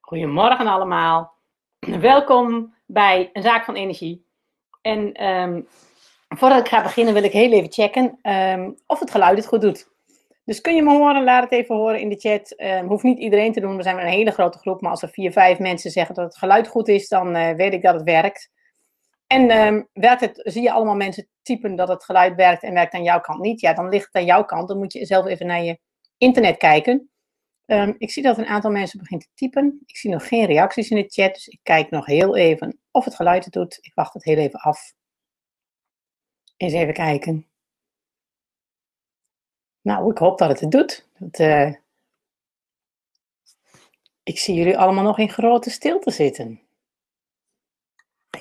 Goedemorgen allemaal. Welkom bij een zaak van energie. En ehm, voordat ik ga beginnen wil ik heel even checken ehm, of het geluid het goed doet. Dus kun je me horen? Laat het even horen in de chat. Um, hoeft niet iedereen te doen, we zijn een hele grote groep. Maar als er vier, vijf mensen zeggen dat het geluid goed is, dan uh, weet ik dat het werkt. En werkt het, zie je allemaal mensen typen dat het geluid werkt en werkt aan jouw kant niet? Ja, dan ligt het aan jouw kant. Dan moet je zelf even naar je internet kijken. Um, ik zie dat een aantal mensen begint te typen. Ik zie nog geen reacties in de chat, dus ik kijk nog heel even of het geluid het doet. Ik wacht het heel even af. Eens even kijken. Nou, ik hoop dat het het doet. Uh, ik zie jullie allemaal nog in grote stilte zitten.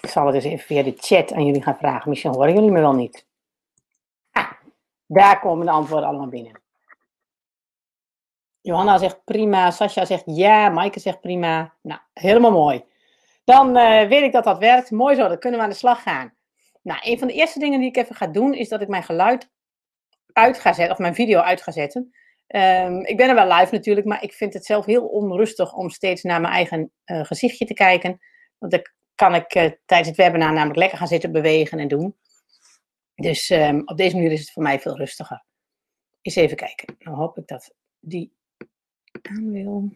Ik zal het dus even via de chat aan jullie gaan vragen. Misschien horen jullie me wel niet. Ah, daar komen de antwoorden allemaal binnen. Johanna zegt prima, Sascha zegt ja, Maaike zegt prima. Nou, helemaal mooi. Dan uh, weet ik dat dat werkt. Mooi zo, dan kunnen we aan de slag gaan. Nou, een van de eerste dingen die ik even ga doen, is dat ik mijn geluid uit ga zetten, of mijn video uit ga zetten. Um, ik ben er wel live natuurlijk, maar ik vind het zelf heel onrustig om steeds naar mijn eigen uh, gezichtje te kijken. Want dan kan ik uh, tijdens het webinar namelijk lekker gaan zitten bewegen en doen. Dus um, op deze manier is het voor mij veel rustiger. Eens even kijken. Dan hoop ik dat die aan wil.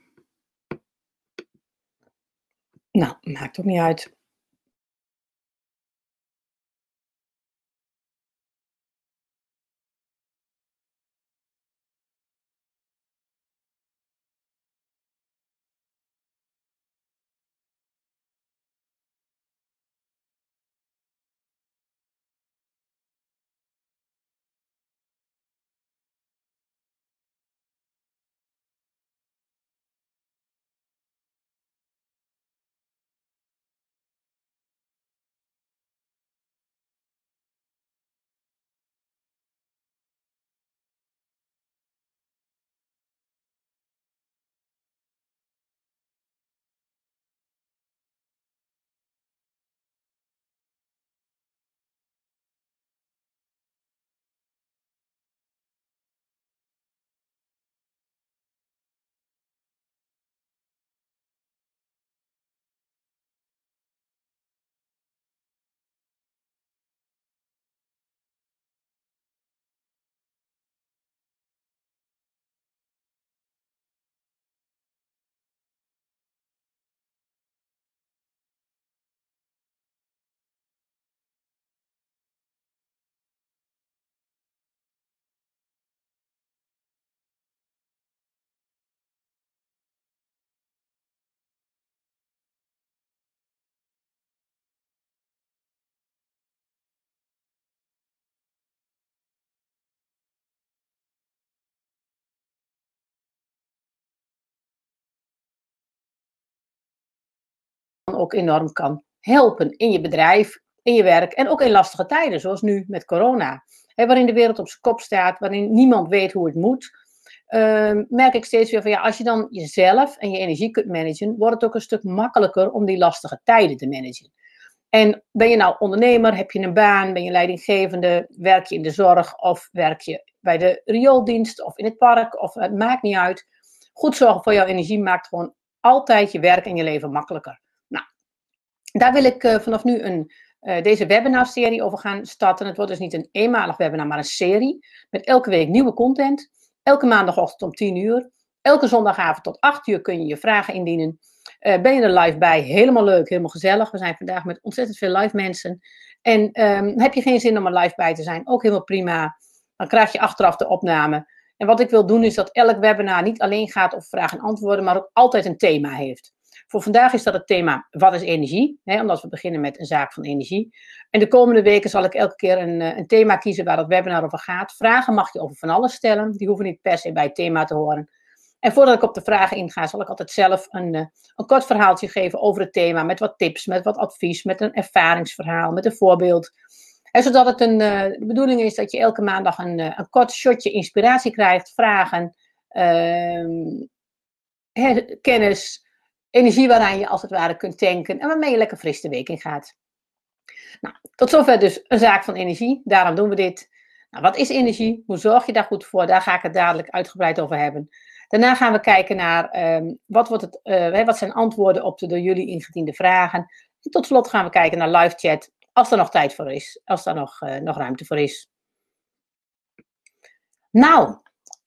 Nou, maakt ook niet uit. Ook enorm kan helpen in je bedrijf, in je werk en ook in lastige tijden, zoals nu met corona. Waarin de wereld op zijn kop staat, waarin niemand weet hoe het moet. Uh, merk ik steeds weer van ja, als je dan jezelf en je energie kunt managen, wordt het ook een stuk makkelijker om die lastige tijden te managen. En ben je nou ondernemer, heb je een baan, ben je leidinggevende, werk je in de zorg of werk je bij de riooldienst of in het park, of het maakt niet uit. Goed zorgen voor jouw energie maakt gewoon altijd je werk en je leven makkelijker. Daar wil ik uh, vanaf nu een, uh, deze webinarserie over gaan starten. Het wordt dus niet een eenmalig webinar, maar een serie. Met elke week nieuwe content. Elke maandagochtend om 10 uur. Elke zondagavond tot 8 uur kun je je vragen indienen. Uh, ben je er live bij? Helemaal leuk, helemaal gezellig. We zijn vandaag met ontzettend veel live mensen. En um, heb je geen zin om er live bij te zijn? Ook helemaal prima. Dan krijg je achteraf de opname. En wat ik wil doen is dat elk webinar niet alleen gaat over vragen en antwoorden, maar ook altijd een thema heeft. Voor vandaag is dat het thema wat is energie, omdat we beginnen met een zaak van energie. En de komende weken zal ik elke keer een, eh, een thema kiezen waar het webinar over gaat. Vragen mag je over van alles stellen, die hoeven niet per se bij het thema te horen. En voordat ik op de vragen inga, zal ik altijd zelf een, eh, een kort verhaaltje geven over het thema, met wat tips, met wat advies, met een ervaringsverhaal, met een voorbeeld. En zodat het een, uh, de bedoeling is dat je elke maandag een, een kort shotje inspiratie krijgt, vragen, uh, kennis, energie waaraan je als het ware kunt tanken en waarmee je lekker fris de week in gaat. Nou, tot zover dus een zaak van energie. Daarom doen we dit. Nou, wat is energie? Hoe zorg je daar goed voor? Daar ga ik het dadelijk uitgebreid over hebben. Daarna gaan we kijken naar ehm, wat, wordt het, uh, wat zijn antwoorden op de door jullie ingediende vragen. En tot slot gaan we kijken naar live chat, als er nog tijd voor is, als er nog, uh, nog ruimte voor is. Nou,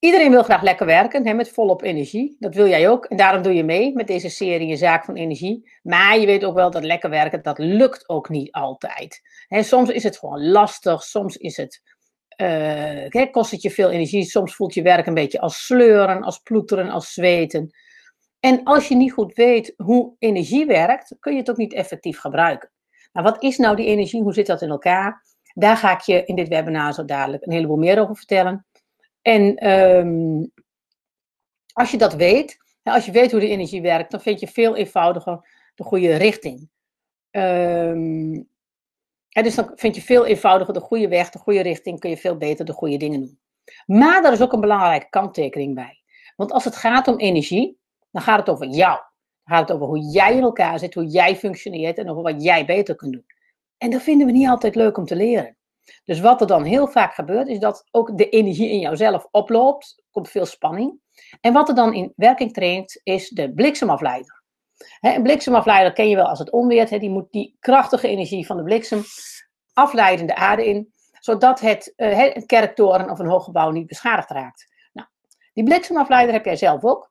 iedereen wil graag lekker werken, hè, met volop energie. Dat wil jij ook. En daarom doe je mee met deze serie Je Zaak van Energie. Maar je weet ook wel dat lekker werken, dat lukt ook niet altijd. Hè, soms is het gewoon lastig, soms is het uh, kost het je veel energie. Soms voelt je werk een beetje als sleuren, als ploeteren, als zweten. En als je niet goed weet hoe energie werkt, kun je het ook niet effectief gebruiken. Nou, wat is nou die energie? Hoe zit dat in elkaar? Daar ga ik je in dit webinar zo dadelijk een heleboel meer over vertellen. En um, als je dat weet, als je weet hoe de energie werkt, dan vind je veel eenvoudiger de goede richting. Um, dus dan vind je veel eenvoudiger de goede weg, de goede richting, kun je veel beter de goede dingen doen. Maar er is ook een belangrijke kanttekening bij. Want als het gaat om energie, dan gaat het over jou. Dan gaat het over hoe jij in elkaar zit, hoe jij functioneert en over wat jij beter kunt doen. En dat vinden we niet altijd leuk om te leren. Dus wat er dan heel vaak gebeurt, is dat ook de energie in jouzelf oploopt. Komt veel spanning. En wat er dan in werking treedt, is de bliksemafleider. een bliksemafleider ken je wel als het onweert. die moet die krachtige energie van de bliksem afleiden de aarde in, zodat het, uh, een kerktoren of een hoog gebouw niet beschadigd raakt. Nou, die bliksemafleider heb jij zelf ook.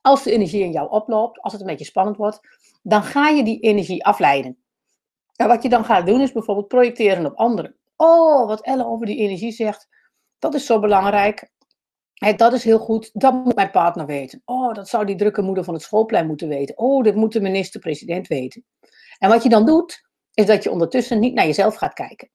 Als de energie in jou oploopt, als het een beetje spannend wordt, dan ga je die energie afleiden. En wat je dan gaat doen is bijvoorbeeld projecteren op anderen. Oh, wat Elle over die energie zegt, dat is zo belangrijk. dat is heel goed, dat moet mijn partner weten. Oh, dat zou die drukke moeder van het schoolplein moeten weten. Oh, dit moet de minister-president weten. En wat je dan doet, is dat je ondertussen niet naar jezelf gaat kijken.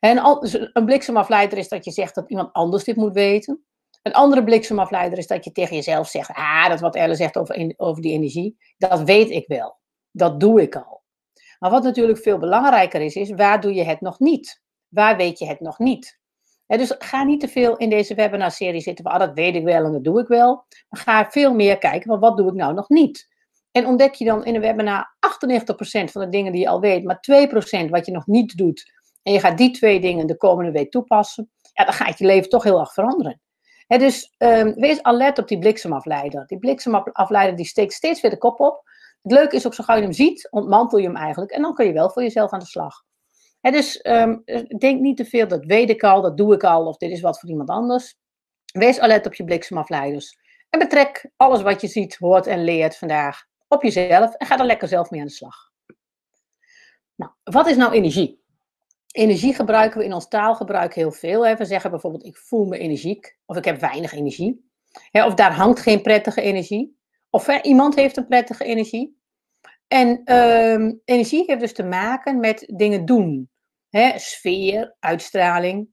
En dus een bliksemafleider is dat je zegt dat iemand anders dit moet weten. Een andere bliksemafleider is dat je tegen jezelf zegt: Ah, dat wat Elle zegt over, over die energie, dat weet ik wel. Dat doe ik al. Maar wat natuurlijk veel belangrijker is, is waar doe je het nog niet? Waar weet je het nog niet? dus ga niet te veel in deze webinar-serie zitten ah, dat weet ik wel en dat doe ik wel. Maar ga veel meer kijken van, wat doe ik nou nog niet? En ontdek je dan in een webinar 98% van de dingen die je al weet, maar 2% wat je nog niet doet. En je gaat die twee dingen de komende week toepassen. Ja, dan gaat je leven toch heel erg veranderen. dus um, wees alert op die bliksemafleider. Die bliksemafleider die steekt steeds weer de kop op. Het leuke is ook, zo gauw je hem ziet, ontmantel je hem eigenlijk. En dan kun je wel voor jezelf aan de slag. Dus um, denk niet te veel, dat weet ik al, dat doe ik al, of dit is wat voor iemand anders. Wees alert op je bliksemafleiders. En betrek alles wat je ziet, hoort en leert vandaag op jezelf en ga er lekker zelf mee aan de slag. Nou, wat is nou energie? Energie gebruiken we in ons taalgebruik heel veel. Hè. We zeggen bijvoorbeeld, ik voel me energiek, of ik heb weinig energie. of daar hangt geen prettige energie. Of iemand heeft een prettige energie. En ehm, energie heeft dus te maken met dingen doen. Hè, sfeer, uitstraling.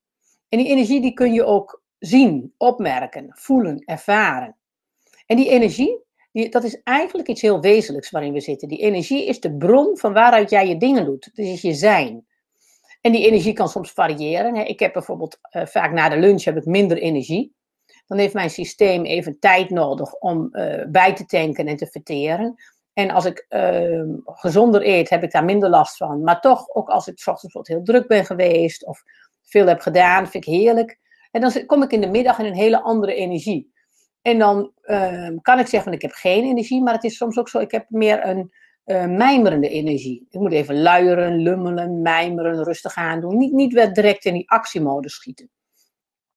En die energie die kun je ook zien, opmerken, voelen, ervaren. En die energie, die, dat is eigenlijk iets heel wezenlijks waarin we zitten. Die energie is de bron van waaruit jij je dingen doet. Het is je zijn. En die energie kan soms variëren. Ik heb bijvoorbeeld uh, vaak na de lunch heb ik minder energie. Dan heeft mijn systeem even tijd nodig om uh, bij te tanken en te verteren. En als ik uh, gezonder eet, heb ik daar minder last van. Maar toch, ook als ik s wat heel druk ben geweest of veel heb gedaan, vind ik heerlijk. En dan kom ik in de middag in een hele andere energie. En dan uh, kan ik zeggen, ik heb geen energie, maar het is soms ook zo, ik heb meer een uh, mijmerende energie. Ik moet even luieren, lummelen, mijmeren, rustig aan doen. Niet, niet weer direct in die actiemodus schieten.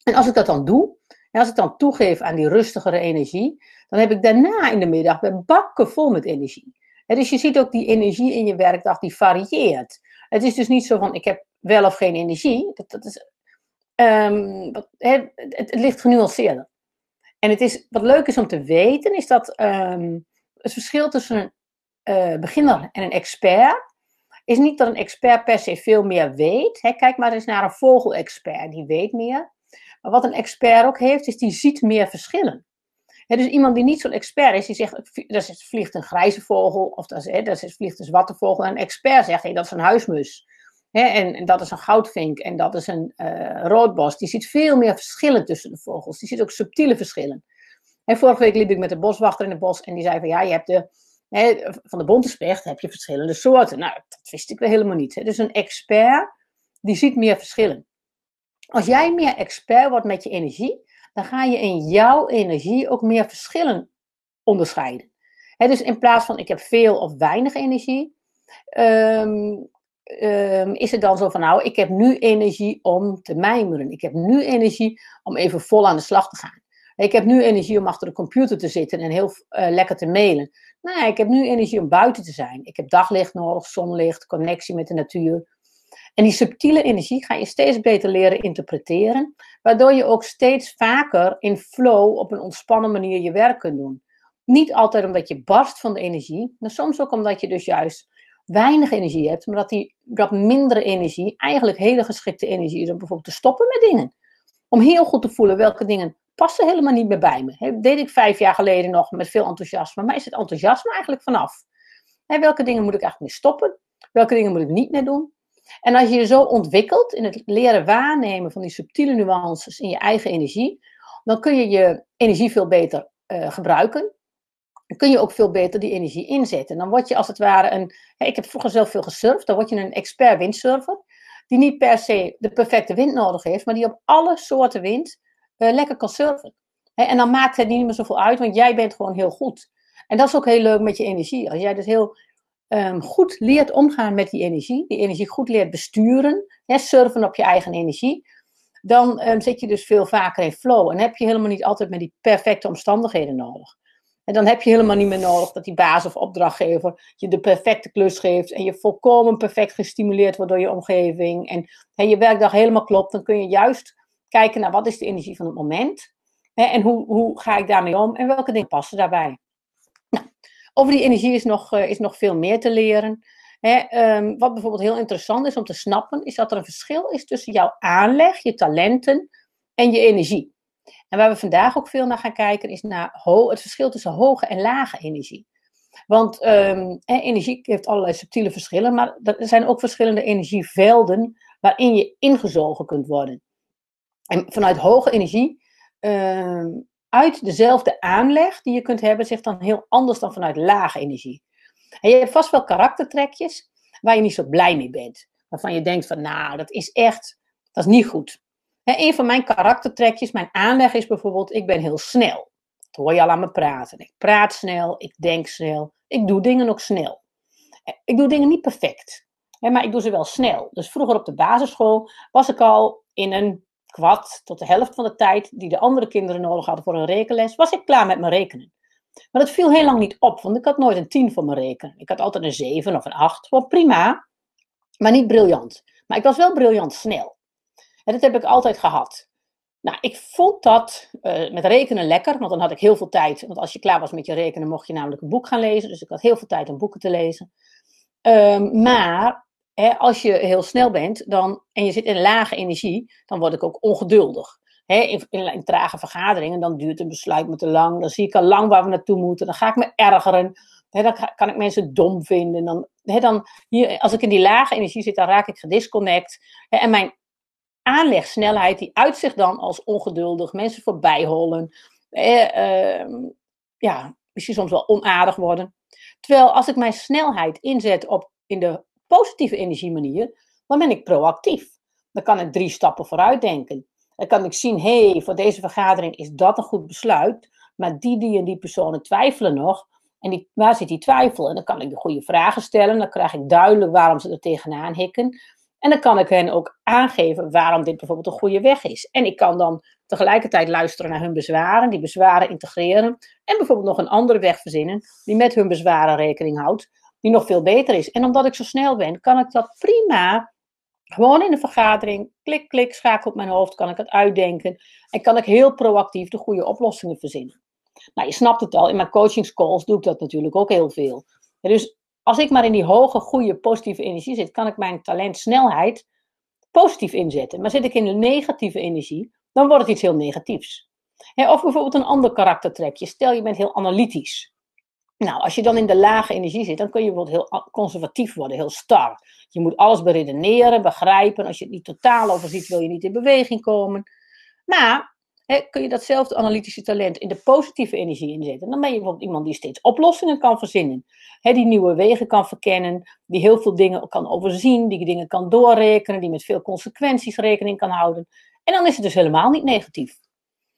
En als ik dat dan doe, en als ik dan toegeef aan die rustigere energie, dan heb ik daarna in de middag weer bakken vol met energie. En dus je ziet ook die energie in je werkdag, die varieert. Het is dus niet zo van, ik heb wel of geen energie. Dat, is, um, het, het ligt genuanceerder. En het is, wat leuk is om te weten, is dat um, het verschil tussen een uh, beginner en een expert is niet dat een expert per se veel meer weet. Kijk maar eens naar een vogelexpert, die weet meer. Wat een expert ook heeft, is die ziet meer verschillen. Dus iemand die niet zo'n expert is, die zegt, er vliegt een grijze vogel, of er vliegt een zwarte vogel. En een expert zegt, hey, dat is een huismus. En, dat is een goudvink en dat is een uh, roodbos. Die ziet veel meer verschillen tussen de vogels. Die ziet ook subtiele verschillen. En vorige week liep ik met de boswachter in het bos en die zei van ja, je hebt de, hè, van de bontespecht heb je verschillende soorten. Nou, dat wist ik wel helemaal niet. Dus een expert, die ziet meer verschillen. Als jij meer expert wordt met je energie, dan ga je in jouw energie ook meer verschillen onderscheiden. dus in plaats van ik heb veel of weinig energie, ehm, is het dan zo van nou, ik heb nu energie om te mijmeren. Ik heb nu energie om even vol aan de slag te gaan. Ik heb nu energie om achter de computer te zitten en heel uh, lekker te mailen. Nee, ik heb nu energie om buiten te zijn. Ik heb daglicht nodig, zonlicht, connectie met de natuur. En die subtiele energie ga je steeds beter leren interpreteren, waardoor je ook steeds vaker in flow op een ontspannen manier je werk kunt doen. Niet altijd omdat je barst van de energie, maar soms ook omdat je dus juist weinig energie hebt, maar dat die dat mindere energie eigenlijk hele geschikte energie is om bijvoorbeeld te stoppen met dingen. Om heel goed te voelen welke dingen passen helemaal niet meer bij me. Dat deed ik vijf jaar geleden nog met veel enthousiasme, maar is het enthousiasme eigenlijk vanaf? welke dingen moet ik eigenlijk mee stoppen? Welke dingen moet ik niet meer doen? En als je je zo ontwikkelt in het leren waarnemen van die subtiele nuances in je eigen energie, dan kun je je energie veel beter uh, gebruiken. Dan kun je ook veel beter die energie inzetten. Dan word je als het ware een. ik heb vroeger zelf veel gesurfd, dan word je een expert windsurfer. Die niet per se de perfecte wind nodig heeft, maar die op alle soorten wind uh, lekker kan surfen. en dan maakt het niet meer zoveel uit, want jij bent gewoon heel goed. En dat is ook heel leuk met je energie. Als jij dus heel um, goed leert omgaan met die energie, die energie goed leert besturen, hè, surfen op je eigen energie, dan um, zit je dus veel vaker in flow. En heb je helemaal niet altijd met die perfecte omstandigheden nodig. En dan heb je helemaal niet meer nodig dat die baas of opdrachtgever je de perfecte klus geeft en je volkomen perfect gestimuleerd wordt door je omgeving en, en je werkdag helemaal klopt. Dan kun je juist kijken naar wat is de energie van het moment hè, en hoe, hoe ga ik daarmee om en welke dingen passen daarbij. Over die energie is nog, uh, is nog veel meer te leren. Um, wat bijvoorbeeld heel interessant is om te snappen, is dat er een verschil is tussen jouw aanleg, je talenten en je energie. En waar we vandaag ook veel naar gaan kijken, is naar het verschil tussen hoge en lage energie. Want um, energie heeft allerlei subtiele verschillen, maar er zijn ook verschillende energievelden waarin je ingezogen kunt worden. En vanuit hoge energie um, uit dezelfde aanleg die je kunt hebben, zich dan heel anders dan vanuit lage energie. En je hebt vast wel karaktertrekjes waar je niet zo blij mee bent. Waarvan je denkt van, nou, dat is echt, dat is niet goed. En een van mijn karaktertrekjes, mijn aanleg is bijvoorbeeld, ik ben heel snel. Dat hoor je al aan me praten. Ik praat snel, ik denk snel, ik doe dingen ook snel. Ik doe dingen niet perfect, maar ik doe ze wel snel. Dus vroeger op de basisschool was ik al in een tot de helft van de tijd die de andere kinderen nodig hadden voor een rekenles, was ik klaar met mijn rekenen. Maar dat viel heel lang niet op, want ik had nooit een 10 voor mijn rekenen. Ik had altijd een 7 of een 8. Wel prima, maar niet briljant. Maar ik was wel briljant snel. En dat heb ik altijd gehad. Nou, ik vond dat uh, met rekenen lekker, want dan had ik heel veel tijd. Want als je klaar was met je rekenen, mocht je namelijk een boek gaan lezen. Dus ik had heel veel tijd om boeken te lezen. Um, maar als je heel snel bent dan, en je zit in lage energie, dan word ik ook ongeduldig. in, in, trage vergaderingen, dan duurt een besluit me te lang. Dan zie ik al lang waar we naartoe moeten. Dan ga ik me ergeren. dan kan ik mensen dom vinden. Dan, dan hier, als ik in die lage energie zit, dan raak ik gedisconnect. en mijn aanlegsnelheid, die uitzicht dan als ongeduldig. Mensen voorbij hollen. Eh, ja, misschien soms wel onaardig worden. Terwijl als ik mijn snelheid inzet op in de positieve energiemanier, dan ben ik proactief. Dan kan ik drie stappen vooruit denken. Dan kan ik zien, hé, hey, voor deze vergadering is dat een goed besluit, maar die, die en die personen twijfelen nog. En die, waar zit die twijfel? En dan kan ik de goede vragen stellen, dan krijg ik duidelijk waarom ze er tegenaan hikken. En dan kan ik hen ook aangeven waarom dit bijvoorbeeld een goede weg is. En ik kan dan tegelijkertijd luisteren naar hun bezwaren, die bezwaren integreren. En bijvoorbeeld nog een andere weg verzinnen die met hun bezwaren rekening houdt die nog veel beter is. En omdat ik zo snel ben, kan ik dat prima gewoon in de vergadering, klik, klik, schakel op mijn hoofd, kan ik het uitdenken. En kan ik heel proactief de goede oplossingen verzinnen. Nou, je snapt het al, in mijn coachingscalls doe ik dat natuurlijk ook heel veel. dus als ik maar in die hoge, goede, positieve energie zit, kan ik mijn talent snelheid positief inzetten. Maar zit ik in de negatieve energie, dan wordt het iets heel negatiefs. of bijvoorbeeld een ander karaktertrekje. Stel je bent heel analytisch. Nou, als je dan in de lage energie zit, dan kun je bijvoorbeeld heel conservatief worden, heel star. Je moet alles beredeneren, begrijpen. Als je het niet totaal overziet, wil je niet in beweging komen. Maar hè, kun je datzelfde analytische talent in de positieve energie inzetten. Dan ben je bijvoorbeeld iemand die steeds oplossingen kan verzinnen. Hè, die nieuwe wegen kan verkennen, die heel veel dingen kan overzien, die dingen kan doorrekenen, die met veel consequenties rekening kan houden. En dan is het dus helemaal niet negatief.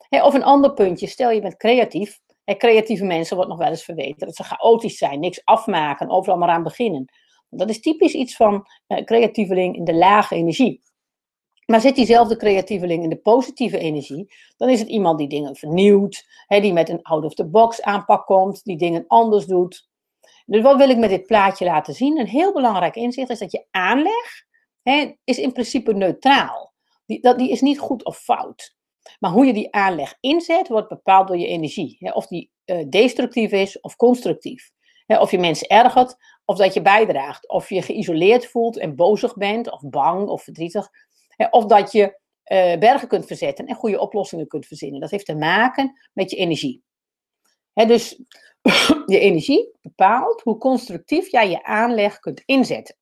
of een ander puntje, stel je bent creatief. Creatieve mensen wordt nog wel eens verweten dat ze chaotisch zijn, niks afmaken, overal maar aan beginnen. Dat is typisch iets van uh, creatieveling in de lage energie. Maar zit diezelfde creatieveling in de positieve energie, dan is het iemand die dingen vernieuwt, hè, die met een out-of-the-box aanpak komt, die dingen anders doet. Dus wat wil ik met dit plaatje laten zien? Een heel belangrijk inzicht is dat je aanleg hè, is in principe neutraal. Die, dat, die is niet goed of fout. Maar hoe je die aanleg inzet, wordt bepaald door je energie. Of die uh, destructief is of constructief. Of je mensen ergert of dat je bijdraagt. Of je geïsoleerd voelt en bozig bent, of bang of verdrietig. Of dat je uh, bergen kunt verzetten en goede oplossingen kunt verzinnen. Dat heeft te maken met je energie. dus je energie bepaalt hoe constructief jij je aanleg kunt inzetten.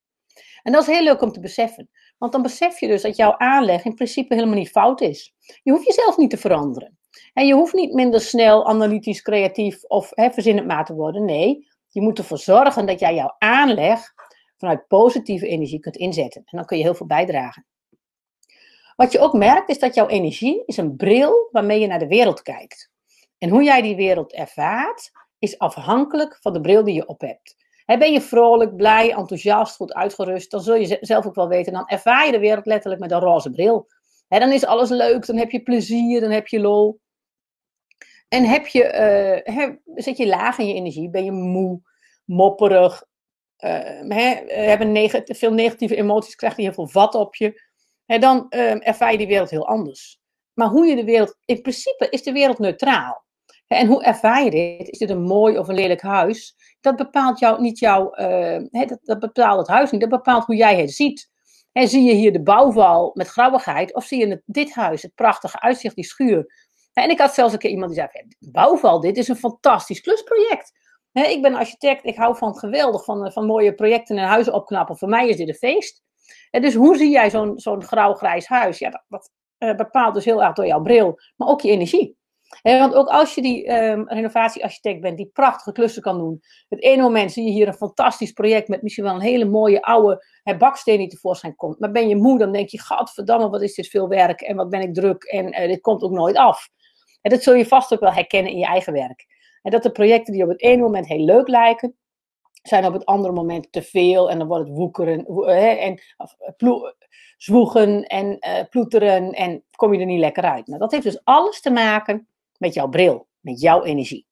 En dat is heel leuk om te beseffen. Want dan besef je dus dat jouw aanleg in principe helemaal niet fout is. Je hoeft jezelf niet te veranderen. En je hoeft niet minder snel analytisch, creatief of he, verzinnend maar te worden. Nee, je moet ervoor zorgen dat jij jouw aanleg vanuit positieve energie kunt inzetten. En dan kun je heel veel bijdragen. Wat je ook merkt is dat jouw energie is een bril waarmee je naar de wereld kijkt. En hoe jij die wereld ervaart is afhankelijk van de bril die je op hebt. Ben je vrolijk, blij, enthousiast, goed uitgerust, dan zul je zelf ook wel weten, dan ervaar je de wereld letterlijk met een roze bril. dan is alles leuk, dan heb je plezier, dan heb je lol. En heb je, uh, zit je laag in je energie, ben je moe, mopperig, uh, hebben veel negatieve emoties, krijg je heel veel vat op je dan uh, ervaar je die wereld heel anders. Maar hoe je de wereld, in principe is de wereld neutraal. en hoe ervaar je dit? Is dit een mooi of een lelijk huis? Dat bepaalt jou, niet jouw, uh, dat, bepaalt het huis niet, dat bepaalt hoe jij het ziet. En zie je hier de bouwval met grauwigheid, of zie je het, dit huis, het prachtige uitzicht, die schuur. En ik had zelfs een keer iemand die zei, bouwval, dit is een fantastisch klusproject. ik ben architect, ik hou van geweldig, van, van mooie projecten en huizen opknappen. Voor mij is dit een feest. Dus hoe zie jij zo'n zo'n grauw-grijs huis? Ja, dat, dat uh, bepaalt dus heel erg door jouw bril, maar ook je energie. Want ook als je die um, renovatiearchitect bent, die prachtige klussen kan doen. Het ene moment zie je hier een fantastisch project met misschien wel een hele mooie oude hè, baksteen die tevoorschijn komt. Maar ben je moe, dan denk je, gadverdamme, wat is dit veel werk en wat ben ik druk en uh, dit komt ook nooit af. En dat zul je vast ook wel herkennen in je eigen werk. En dat de projecten die op het ene moment heel leuk lijken, zijn op het andere moment te veel en dan wordt het woekeren hè, en eh, zwoegen en ploeteren en kom je er niet lekker uit. Nou, dat heeft dus alles te maken met jouw bril, met jouw energie.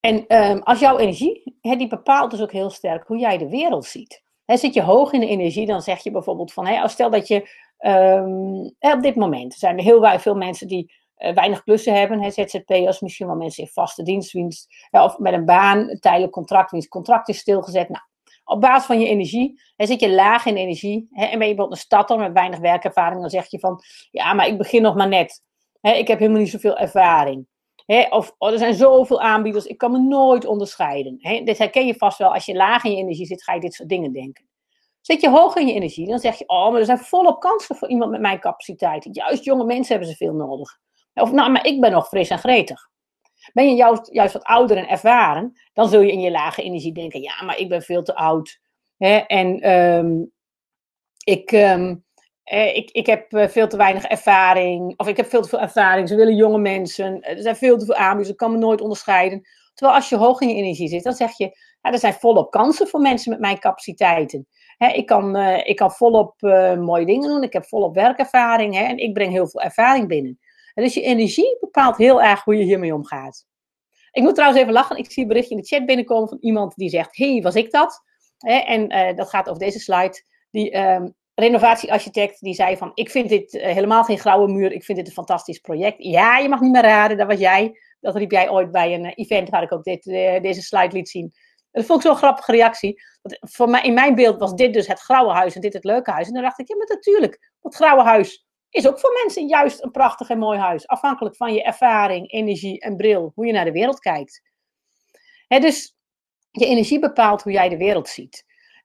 En um, als jouw energie, hè, die bepaalt dus ook heel sterk hoe jij de wereld ziet. Hè, zit je hoog in de energie, dan zeg je bijvoorbeeld van, hè, stel dat je um, op dit moment zijn er heel veel mensen die uh, weinig klussen hebben. Hè, ZZP'ers, misschien wel mensen in vaste dienstwinst. of met een baan, tijdelijk contract, contract is stilgezet. Nou, op basis van je energie, hè, zit je laag in energie. Hè, en ben je bijvoorbeeld een stadter met weinig werkervaring, dan zeg je van, ja, maar ik begin nog maar net. Ik heb helemaal niet zoveel ervaring. Hè, of oh, er zijn zoveel aanbieders, ik kan me nooit onderscheiden. Hè, dit herken je vast wel. Als je laag in je energie zit, ga je dit soort dingen denken. Zit je hoog in je energie, dan zeg je, oh, maar er zijn volop kansen voor iemand met mijn capaciteit. Juist jonge mensen hebben ze veel nodig. Of nou, maar ik ben nog fris en gretig. Ben je juist, juist wat ouder en ervaren, dan zul je in je lage energie denken: ja, maar ik ben veel te oud. En um, ik, um, ik, ik heb eh, veel te weinig ervaring. Of ik heb veel te veel ervaring. Ze willen jonge mensen. Er zijn veel te veel aanbieders. Ik kan me nooit onderscheiden. Terwijl als je hoog in je energie zit, dan zeg je: ja, er zijn volop kansen voor mensen met mijn capaciteiten. ik, kan, ik kan volop mooie dingen doen. Ik heb volop werkervaring. En ik breng heel veel ervaring binnen. En dus je energie bepaalt heel erg hoe je hiermee omgaat. Ik moet trouwens even lachen. Ik zie een berichtje in de chat binnenkomen van iemand die zegt: hey, was ik dat? en dat gaat over deze slide. Die um, renovatiearchitect die zei van: Ik vind dit uh, helemaal geen grauwe muur. Ik vind dit een fantastisch project. Ja, je mag niet meer raden. Dat was jij. Dat riep jij ooit bij een uh, event waar ik ook dit, deze slide liet zien. Dat vond ik zo'n grappige reactie. Want voor mij, in mijn beeld was dit dus het grauwe huis en dit het leuke huis. En dan dacht ik: Ja, maar natuurlijk. Dat grauwe huis is ook voor mensen juist een prachtig en mooi huis. Afhankelijk van je ervaring, energie en bril, hoe je naar de wereld kijkt. dus je energie bepaalt hoe jij de wereld ziet.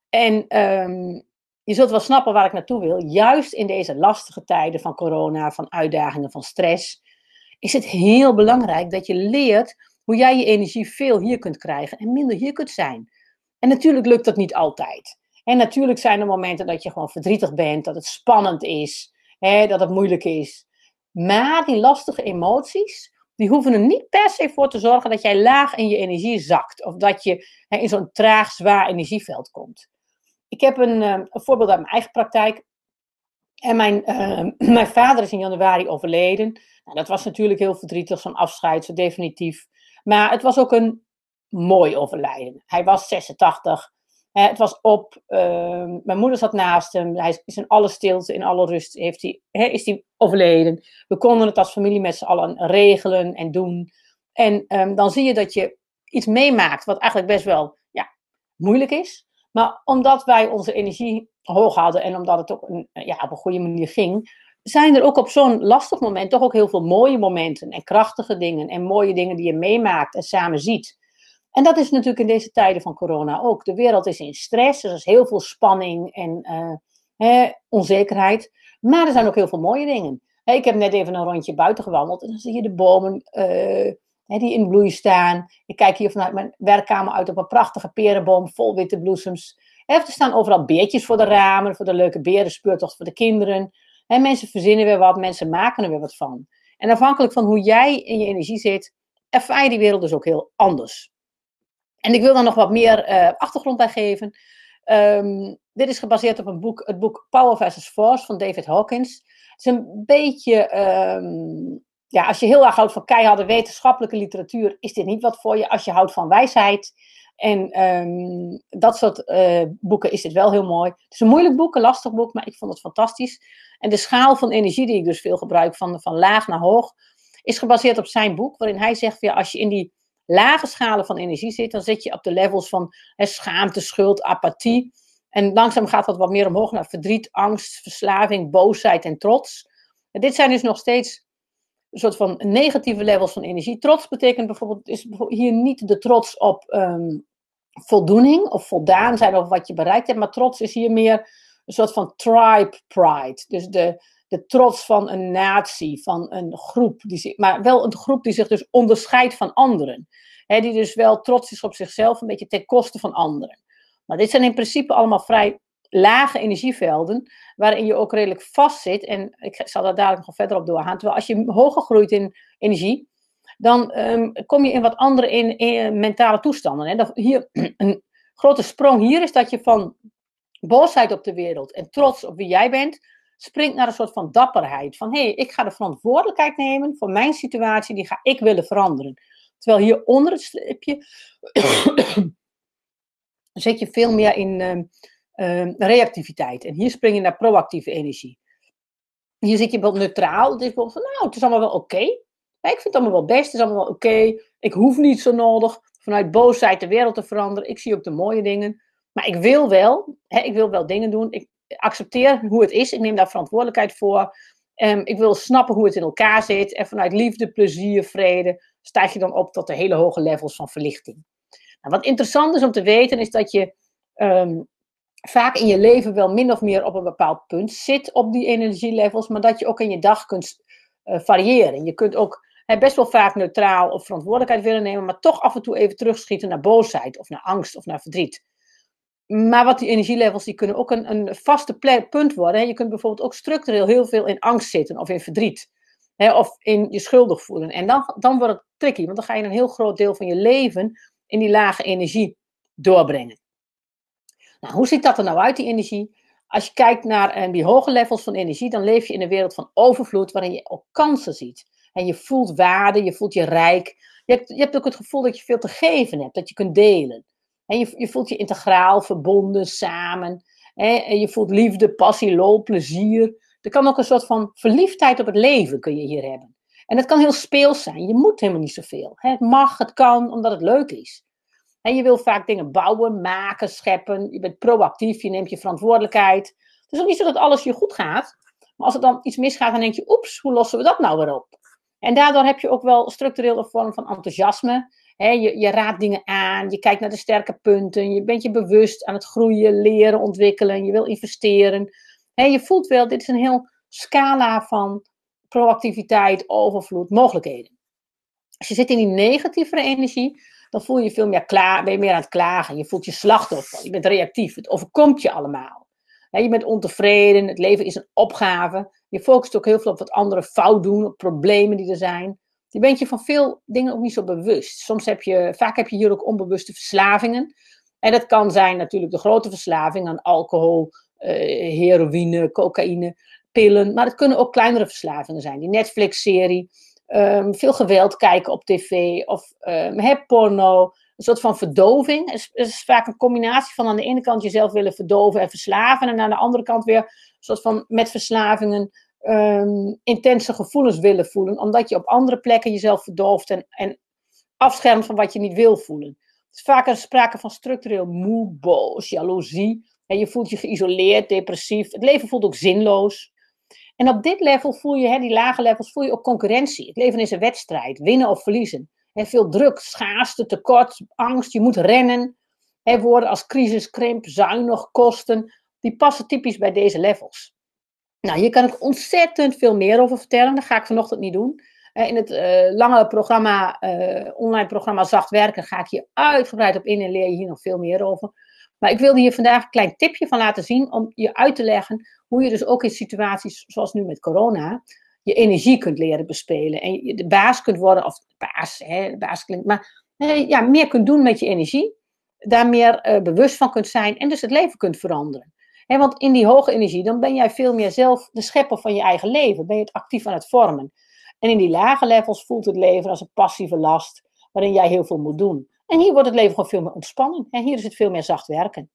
En um, je zult wel snappen waar ik naartoe wil. Juist in deze lastige tijden van corona, van uitdagingen, van stress, is het heel belangrijk dat je leert hoe jij je energie veel hier kunt krijgen en minder hier kunt zijn. En natuurlijk lukt dat niet altijd. En natuurlijk zijn er momenten dat je gewoon verdrietig bent, dat het spannend is, hè, dat het moeilijk is. Maar die lastige emoties, die hoeven er niet per se voor te zorgen dat jij laag in je energie zakt. Of dat je hè, in zo'n traag, zwaar energieveld komt. Ik heb een, eh, een voorbeeld uit mijn eigen praktijk. En mijn, uh, mijn vader is in januari overleden. Nou, dat was natuurlijk heel verdrietig, zo'n afscheid, zo definitief. Maar het was ook een mooi overlijden. Hij was 86. het was op. Uh, mijn moeder zat naast hem. Hij is in alle stilte, in alle rust heeft hij, is hij overleden. We konden het als familie met z'n allen regelen en doen. En dan zie je dat je iets meemaakt wat eigenlijk best wel ja, moeilijk is. Maar omdat wij onze energie hoog hadden en omdat het ook een, ja, op een goede manier ging, zijn er ook op zo'n lastig moment toch ook heel veel mooie momenten en krachtige dingen en mooie dingen die je meemaakt en samen ziet. En dat is natuurlijk in deze tijden van corona ook. De wereld is in stress, er is heel veel spanning en uh, onzekerheid. Maar er zijn ook heel veel mooie dingen. ik heb net even een rondje buiten gewandeld en dan zie je de bomen uh, die in bloei staan. Ik kijk hier vanuit mijn werkkamer uit op een prachtige perenboom vol witte bloesems. er staan overal beertjes voor de ramen, voor de leuke berenspeurtocht voor de kinderen. En mensen verzinnen weer wat, mensen maken er weer wat van. En afhankelijk van hoe jij in je energie zit, ervaar je die wereld dus ook heel anders. En ik wil daar nog wat meer uh, achtergrond bij geven. Um, dit is gebaseerd op een boek, het boek Power versus Force van David Hawkins. Het is een beetje, um, ja, als je heel erg houdt van keiharde wetenschappelijke literatuur, is dit niet wat voor je. Als je houdt van wijsheid en um, dat soort uh, boeken, is dit wel heel mooi. Het is een moeilijk boek, een lastig boek, maar ik vond het fantastisch. En de schaal van energie die ik dus veel gebruik, van, van laag naar hoog, is gebaseerd op zijn boek, waarin hij zegt, ja, als je in die lage schalen van energie zit, dan zit je op de levels van hè, schaamte, schuld, apathie. En langzaam gaat dat wat meer omhoog naar verdriet, angst, verslaving, boosheid en trots. En dit zijn dus nog steeds een soort van negatieve levels van energie. Trots betekent bijvoorbeeld, is hier niet de trots op um, voldoening of voldaan zijn over wat je bereikt hebt, maar trots is hier meer een soort van tribe pride. Dus de, de trots van een natie, van een groep, die zich, maar wel een groep die zich dus onderscheidt van anderen. He, die dus wel trots is op zichzelf, een beetje ten koste van anderen. Maar dit zijn in principe allemaal vrij lage energievelden, waarin je ook redelijk vast zit. En ik zal daar dadelijk nog verder op doorgaan. Terwijl als je hoger groeit in energie, dan um, kom je in wat andere in, in mentale toestanden. Hè. Dat, hier, een grote sprong hier is dat je van boosheid op de wereld en trots op wie jij bent, springt naar een soort van dapperheid. Van hé, hey, ik ga de verantwoordelijkheid nemen voor mijn situatie, die ga ik willen veranderen. Terwijl hier onder het slipje zit je veel meer in uh, reactiviteit. En hier spring je naar proactieve energie. Hier zit je bijvoorbeeld neutraal. Het is bijvoorbeeld van, nou, het is allemaal wel oké. Ik vind het allemaal wel best, het is allemaal wel oké. Ik hoef niet zo nodig vanuit boosheid de wereld te veranderen. Ik zie ook de mooie dingen. Maar ik wil wel, hè, ik wil wel dingen doen. Ik accepteer hoe het is. Ik neem daar verantwoordelijkheid voor. Um, ik wil snappen hoe het in elkaar zit. En vanuit liefde, plezier, vrede stijg je dan op tot de hele hoge levels van verlichting. Nou, wat interessant is om te weten, is dat je um, vaak in je leven wel min of meer op een bepaald punt zit op die energielevels, maar dat je ook in je dag kunt uh, variëren. Je kunt ook he, best wel vaak neutraal of verantwoordelijkheid willen nemen, maar toch af en toe even terugschieten naar boosheid of naar angst of naar verdriet. Maar wat die energielevels, die kunnen ook een, een vaste punt worden. Hè. Je kunt bijvoorbeeld ook structureel heel veel in angst zitten of in verdriet. Hè, of in je schuldig voelen. En dan, dan wordt het tricky, want dan ga je een heel groot deel van je leven in die lage energie doorbrengen. Nou, hoe ziet dat er nou uit, die energie? Als je kijkt naar uh, die hoge levels van energie, dan leef je in een wereld van overvloed, waarin je ook kansen ziet. En je voelt waarde, je voelt je rijk. Je hebt, je hebt ook het gevoel dat je veel te geven hebt, dat je kunt delen. En je, je voelt je integraal, verbonden, samen. En je voelt liefde, passie, lol, plezier. Er kan ook een soort van verliefdheid op het leven kun je hier hebben. En het kan heel speels zijn. Je moet helemaal niet zoveel. Het mag, het kan, omdat het leuk is. En je wil vaak dingen bouwen, maken, scheppen. Je bent proactief, je neemt je verantwoordelijkheid. Het is ook niet zo dat alles je goed gaat. Maar als er dan iets misgaat, dan denk je, oeps, hoe lossen we dat nou weer op? En daardoor heb je ook wel structureel een vorm van enthousiasme je, je raadt dingen aan, je kijkt naar de sterke punten, je bent je bewust aan het groeien, leren, ontwikkelen, je wil investeren. je voelt wel, dit is een heel scala van proactiviteit, overvloed, mogelijkheden. Als je zit in die negatieve energie, dan voel je veel meer klaar, ben je meer aan het klagen. Je voelt je slachtoffer, je bent reactief, het overkomt je allemaal. je bent ontevreden, het leven is een opgave. Je focust ook heel veel op wat anderen fout doen, op problemen die er zijn. Je bent je van veel dingen ook niet zo bewust. Soms heb je, vaak heb je hier ook onbewuste verslavingen. En dat kan zijn natuurlijk de grote verslaving aan alcohol, uh, heroïne, cocaïne, pillen. Maar het kunnen ook kleinere verslavingen zijn. Die Netflix-serie, um, veel geweld kijken op tv of um, porno. Een soort van verdoving. Het is, vaak een combinatie van aan de ene kant jezelf willen verdoven en verslaven. En aan de andere kant weer een soort van met verslavingen um, intense gevoelens willen voelen. Omdat je op andere plekken jezelf verdooft en, en afschermt van wat je niet wil voelen. Het is vaak sprake van structureel moe, boos, jaloezie. En je voelt je geïsoleerd, depressief. Het leven voelt ook zinloos. En op dit level voel je, hè, die lage levels, voel je ook concurrentie. Het leven is een wedstrijd, winnen of verliezen. En veel druk, schaarste, tekort, angst, je moet rennen. Hè, woorden als crisis, krimp, zuinig, kosten, die passen typisch bij deze levels. Nou, hier kan ik ontzettend veel meer over vertellen. Dat ga ik vanochtend niet doen. Eh, in het uh, lange programma, uh, online programma Zacht Werken, ga ik hier uitgebreid op in en leer je hier nog veel meer over. Maar ik wilde hier vandaag een klein tipje van laten zien om je uit te leggen hoe je dus ook in situaties zoals nu met corona je energie kunt leren bespelen. En je de baas kunt worden, of baas, hè, baas klinkt, maar ja, meer kunt doen met je energie. Daar meer bewust van kunt zijn en dus het leven kunt veranderen. He, want in die hoge energie, dan ben jij veel meer zelf de schepper van je eigen leven. Ben je het actief aan het vormen. En in die lage levels voelt het leven als een passieve last, waarin jij heel veel moet doen. En hier wordt het leven gewoon veel meer ontspanning. En hier is het veel meer zacht werken.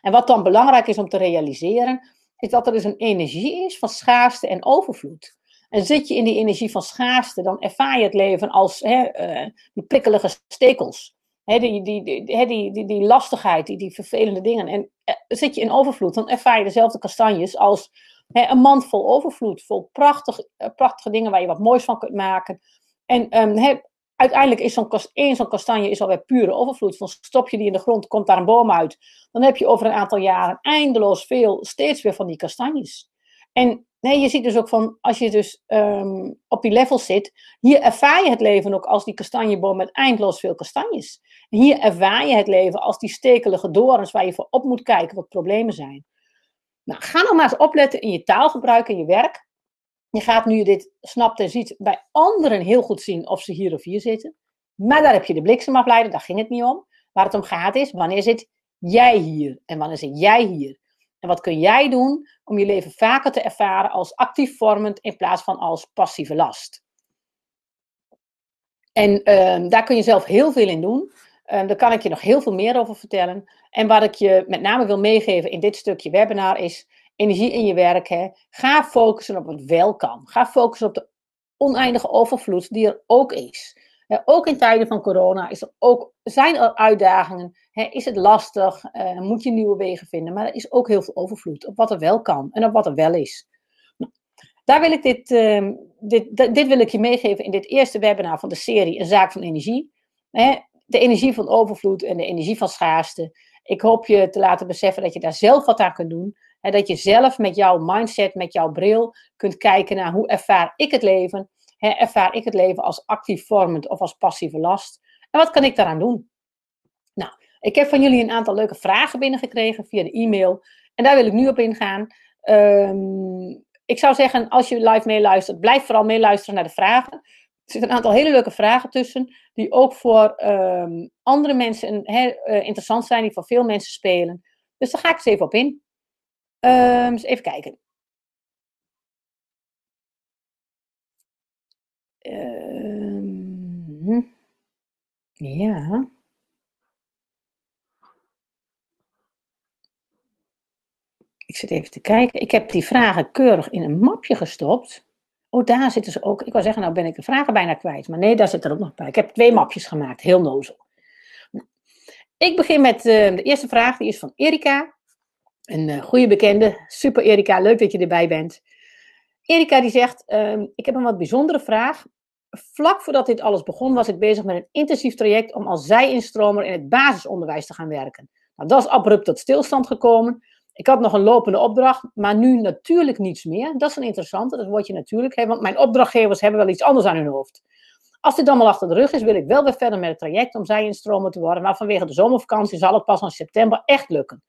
En wat dan belangrijk is om te realiseren, is dat er dus een energie is van schaarste en overvloed. En zit je in die energie van schaarste, dan ervaar je het leven als hè, uh, die prikkelige stekels. Hè, die, die, die, die, die, lastigheid, die, die vervelende dingen. En uh, zit je in overvloed, dan ervaar je dezelfde kastanjes als hè, een mand vol overvloed. Vol prachtig, uh, prachtige dingen waar je wat moois van kunt maken. En um, uiteindelijk is zo'n één zo'n kastanje is alweer pure overvloed. Van stop je die in de grond, komt daar een boom uit. Dan heb je over een aantal jaren eindeloos veel, steeds weer van die kastanjes. En nee, je ziet dus ook van, als je dus um, op die level zit, hier ervaar je het leven ook als die kastanjeboom met eindeloos veel kastanjes. En hier ervaar je het leven als die stekelige dorens waar je voor op moet kijken wat problemen zijn. Nou, ga nog maar eens opletten in je taalgebruik en je werk. Je gaat nu dit snapt en ziet bij anderen heel goed zien of ze hier of hier zitten. Maar daar heb je de bliksemafleider, daar ging het niet om. Waar het om gaat is, wanneer zit jij hier en wanneer zit jij hier? En wat kun jij doen om je leven vaker te ervaren als actief vormend in plaats van als passieve last? En uh, daar kun je zelf heel veel in doen. Uh, daar kan ik je nog heel veel meer over vertellen. En wat ik je met name wil meegeven in dit stukje webinar is energie in je werk. Hè. Ga focussen op wat wel kan. Ga focussen op de oneindige overvloed die er ook is. ook in tijden van corona is er ook, zijn er uitdagingen. is het lastig? Uh, moet je nieuwe wegen vinden? Maar er is ook heel veel overvloed op wat er wel kan en op wat er wel is. Nou, daar wil ik dit, uh, dit, dit wil ik je meegeven in dit eerste webinar van de serie Een zaak van energie. de energie van overvloed en de energie van schaarste. Ik hoop je te laten beseffen dat je daar zelf wat aan kunt doen. Dat je zelf met jouw mindset, met jouw bril kunt kijken naar hoe ervaar ik het leven. He, ervaar ik het leven als actief vormend of als passieve last? En wat kan ik daaraan doen? Nou, ik heb van jullie een aantal leuke vragen binnengekregen via de e-mail. En daar wil ik nu op ingaan. Um, ik zou zeggen, als je live meeluistert, blijf vooral meeluisteren naar de vragen. Er zitten een aantal hele leuke vragen tussen, die ook voor um, andere mensen he, uh, interessant zijn, die voor veel mensen spelen. Dus daar ga ik eens even op in. Um, eens even kijken. Um, ja. Ik zit even te kijken. Ik heb die vragen keurig in een mapje gestopt. Oh, daar zitten ze ook. Ik wou zeggen, nou ben ik de vragen bijna kwijt. Maar nee, daar zit er ook nog bij. Ik heb twee mapjes gemaakt, heel nozel. Nou, ik begin met uh, de eerste vraag, die is van Erika. Een uh, goede bekende. Super Erika, leuk dat je erbij bent. Erika die zegt, uh, ik heb een wat bijzondere vraag. Vlak voordat dit alles begon was ik bezig met een intensief traject om als zij-instromer in het basisonderwijs te gaan werken. Nou, dat is abrupt tot stilstand gekomen. Ik had nog een lopende opdracht, maar nu natuurlijk niets meer. Dat is een interessante, dat word je natuurlijk, want mijn opdrachtgevers hebben wel iets anders aan hun hoofd. Als dit allemaal achter de rug is, wil ik wel weer verder met het traject om zij-instromer te worden, maar vanwege de zomervakantie zal het pas in september echt lukken.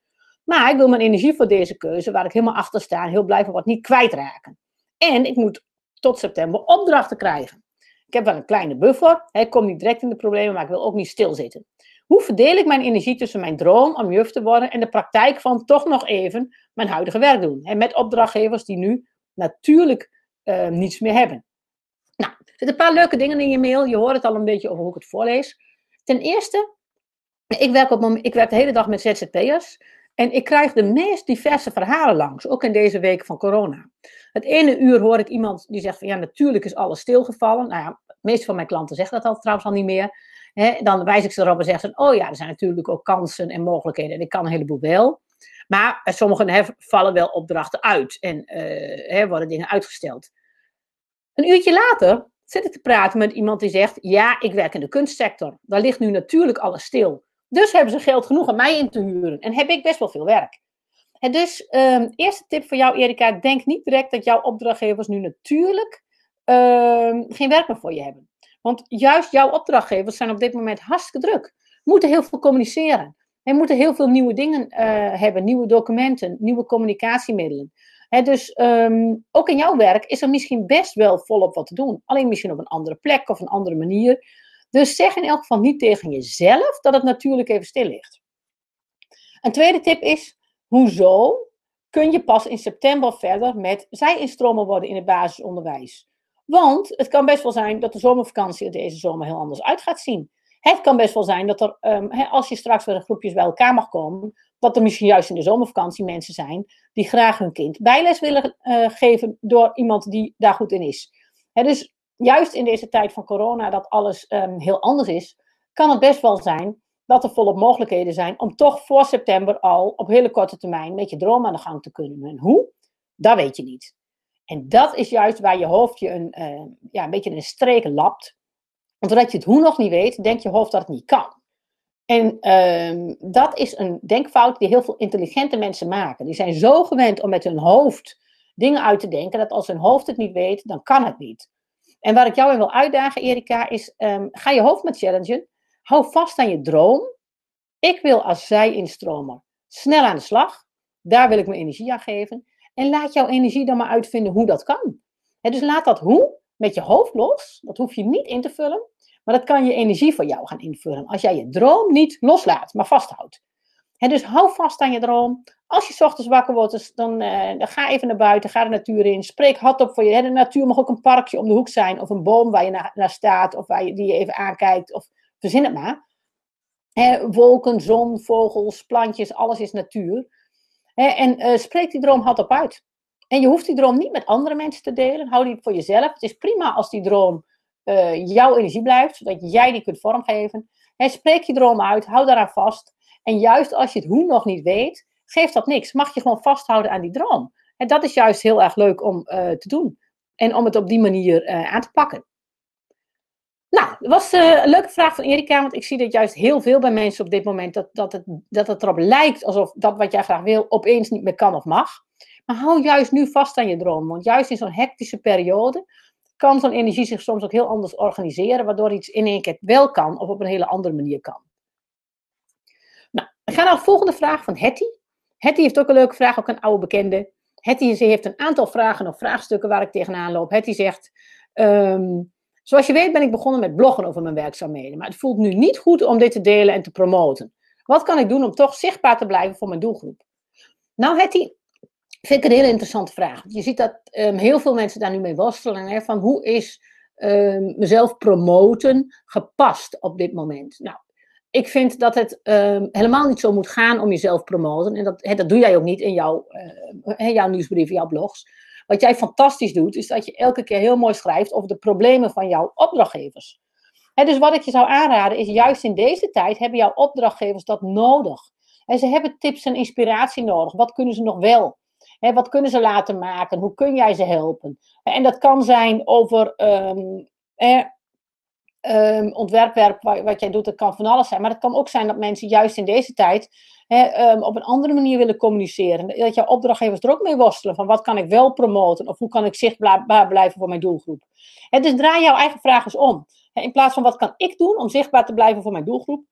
Maar ik wil mijn energie voor deze keuze, waar ik helemaal achter sta, heel blij van wat niet kwijtraken. En ik moet tot september opdrachten krijgen. Ik heb wel een kleine buffer. Ik kom niet direct in de problemen, maar ik wil ook niet stilzitten. Hoe verdeel ik mijn energie tussen mijn droom om juf te worden en de praktijk van toch nog even mijn huidige werk doen? En met opdrachtgevers die nu natuurlijk uh, niets meer hebben. Nou, er zitten een paar leuke dingen in je mail. Je hoort het al een beetje over hoe ik het voorlees. Ten eerste, ik werk, op, ik werk de hele dag met ZZP'ers. En ik krijg de meest diverse verhalen langs, ook in deze week van corona. Het ene uur hoor ik iemand die zegt van ja, natuurlijk is alles stilgevallen. Nou ja, de meeste van mijn klanten zeggen dat al trouwens al niet meer. dan wijs ik ze erop en zeg ze, oh ja, er zijn natuurlijk ook kansen en mogelijkheden. En ik kan een heleboel wel. Maar sommigen vallen wel opdrachten uit en uh, worden dingen uitgesteld. Een uurtje later zit ik te praten met iemand die zegt, ja, ik werk in de kunstsector. Daar ligt nu natuurlijk alles stil. Dus hebben ze geld genoeg om mij in te huren. En heb ik best wel veel werk. En dus, um, eerste tip voor jou, Erika. Denk niet direct dat jouw opdrachtgevers nu natuurlijk um, geen werk meer voor je hebben. Want juist jouw opdrachtgevers zijn op dit moment hartstikke druk. Moeten heel veel communiceren. En moeten heel veel nieuwe dingen uh, hebben. Nieuwe documenten, nieuwe communicatiemiddelen. He, dus um, ook in jouw werk is er misschien best wel volop wat te doen. Alleen misschien op een andere plek of een andere manier. Dus zeg in elk geval niet tegen jezelf dat het natuurlijk even stil ligt. Een tweede tip is, hoezo kun je pas in september verder met zij-instromen worden in het basisonderwijs? Want het kan best wel zijn dat de zomervakantie er deze zomer heel anders uit gaat zien. Het kan best wel zijn dat er, um, als je straks weer groepjes bij elkaar mag komen, dat er misschien juist in de zomervakantie mensen zijn die graag hun kind bijles willen uh, geven door iemand die daar goed in is. Dus juist in deze tijd van corona, dat alles um, heel anders is, kan het best wel zijn dat er volop mogelijkheden zijn om toch voor september al op hele korte termijn met je droom aan de gang te kunnen. En hoe? Dat weet je niet. En dat is juist waar je hoofd je een, uh, ja, een beetje een streek lapt. Want je het hoe nog niet weet, denkt je hoofd dat het niet kan. En uh, dat is een denkfout die heel veel intelligente mensen maken. Die zijn zo gewend om met hun hoofd dingen uit te denken, dat als hun hoofd het niet weet, dan kan het niet. En waar ik jou in wil uitdagen, Erika, is um, ga je hoofd met challengen. Hou vast aan je droom. Ik wil als zij-instromer snel aan de slag. Daar wil ik mijn energie aan geven. En laat jouw energie dan maar uitvinden hoe dat kan. dus laat dat hoe met je hoofd los. Dat hoef je niet in te vullen. Maar dat kan je energie voor jou gaan invullen. Als jij je droom niet loslaat, maar vasthoudt. dus hou vast aan je droom. Als je s ochtends wakker wordt, dus dan, uh, dan, ga even naar buiten, ga de natuur in. Spreek hardop voor je. de natuur mag ook een parkje om de hoek zijn, of een boom waar je naar, naar staat, of waar je, die je even aankijkt, of verzin het maar. wolken, zon, vogels, plantjes, alles is natuur. en uh, spreek die droom hardop uit. En je hoeft die droom niet met andere mensen te delen. Hou die voor jezelf. Het is prima als die droom uh, jouw energie blijft, zodat jij die kunt vormgeven. spreek je droom uit, hou daaraan vast. En juist als je het hoe nog niet weet, geeft dat niks. Mag je gewoon vasthouden aan die droom. En dat is juist heel erg leuk om uh, te doen. En om het op die manier uh, aan te pakken. Nou, dat was uh, een leuke vraag van Erika, want ik zie dat juist heel veel bij mensen op dit moment, dat, dat, het, dat het erop lijkt alsof dat wat jij graag wil, opeens niet meer kan of mag. Maar hou juist nu vast aan je droom, want juist in zo'n hectische periode kan zo'n energie zich soms ook heel anders organiseren, waardoor iets in één keer wel kan of op een hele andere manier kan. Nou, we gaan naar de volgende vraag van Hetty. Hetty heeft ook een leuke vraag, ook een oude bekende. Hetty ze heeft een aantal vragen of vraagstukken waar ik tegenaan loop. Hetty zegt, um, zoals je weet ben ik begonnen met bloggen over mijn werkzaamheden. Maar het voelt nu niet goed om dit te delen en te promoten. Wat kan ik doen om toch zichtbaar te blijven voor mijn doelgroep? Nou Hetty, vind ik een hele interessante vraag. Je ziet dat um, heel veel mensen daar nu mee worstelen. Hè, van hoe is um, mezelf promoten gepast op dit moment? Nou, ik vind dat het um, helemaal niet zo moet gaan om jezelf promoten. En dat, he, dat doe jij ook niet in jouw, uh, jouw nieuwsbrief, jouw blogs. Wat jij fantastisch doet, is dat je elke keer heel mooi schrijft over de problemen van jouw opdrachtgevers. He, dus wat ik je zou aanraden is, juist in deze tijd hebben jouw opdrachtgevers dat nodig. En ze hebben tips en inspiratie nodig. Wat kunnen ze nog wel? He, wat kunnen ze laten maken? Hoe kun jij ze helpen? En dat kan zijn over um, eh, um, ontwerpwerk wat, wat, jij doet, dat kan van alles zijn. Maar het kan ook zijn dat mensen juist in deze tijd um, op een andere manier willen communiceren. Dat jouw opdrachtgevers er ook mee worstelen van wat kan ik wel promoten of hoe kan ik zichtbaar blijven voor mijn doelgroep. dus draai jouw eigen vraag eens om. in plaats van wat kan ik doen om zichtbaar te blijven voor mijn doelgroep,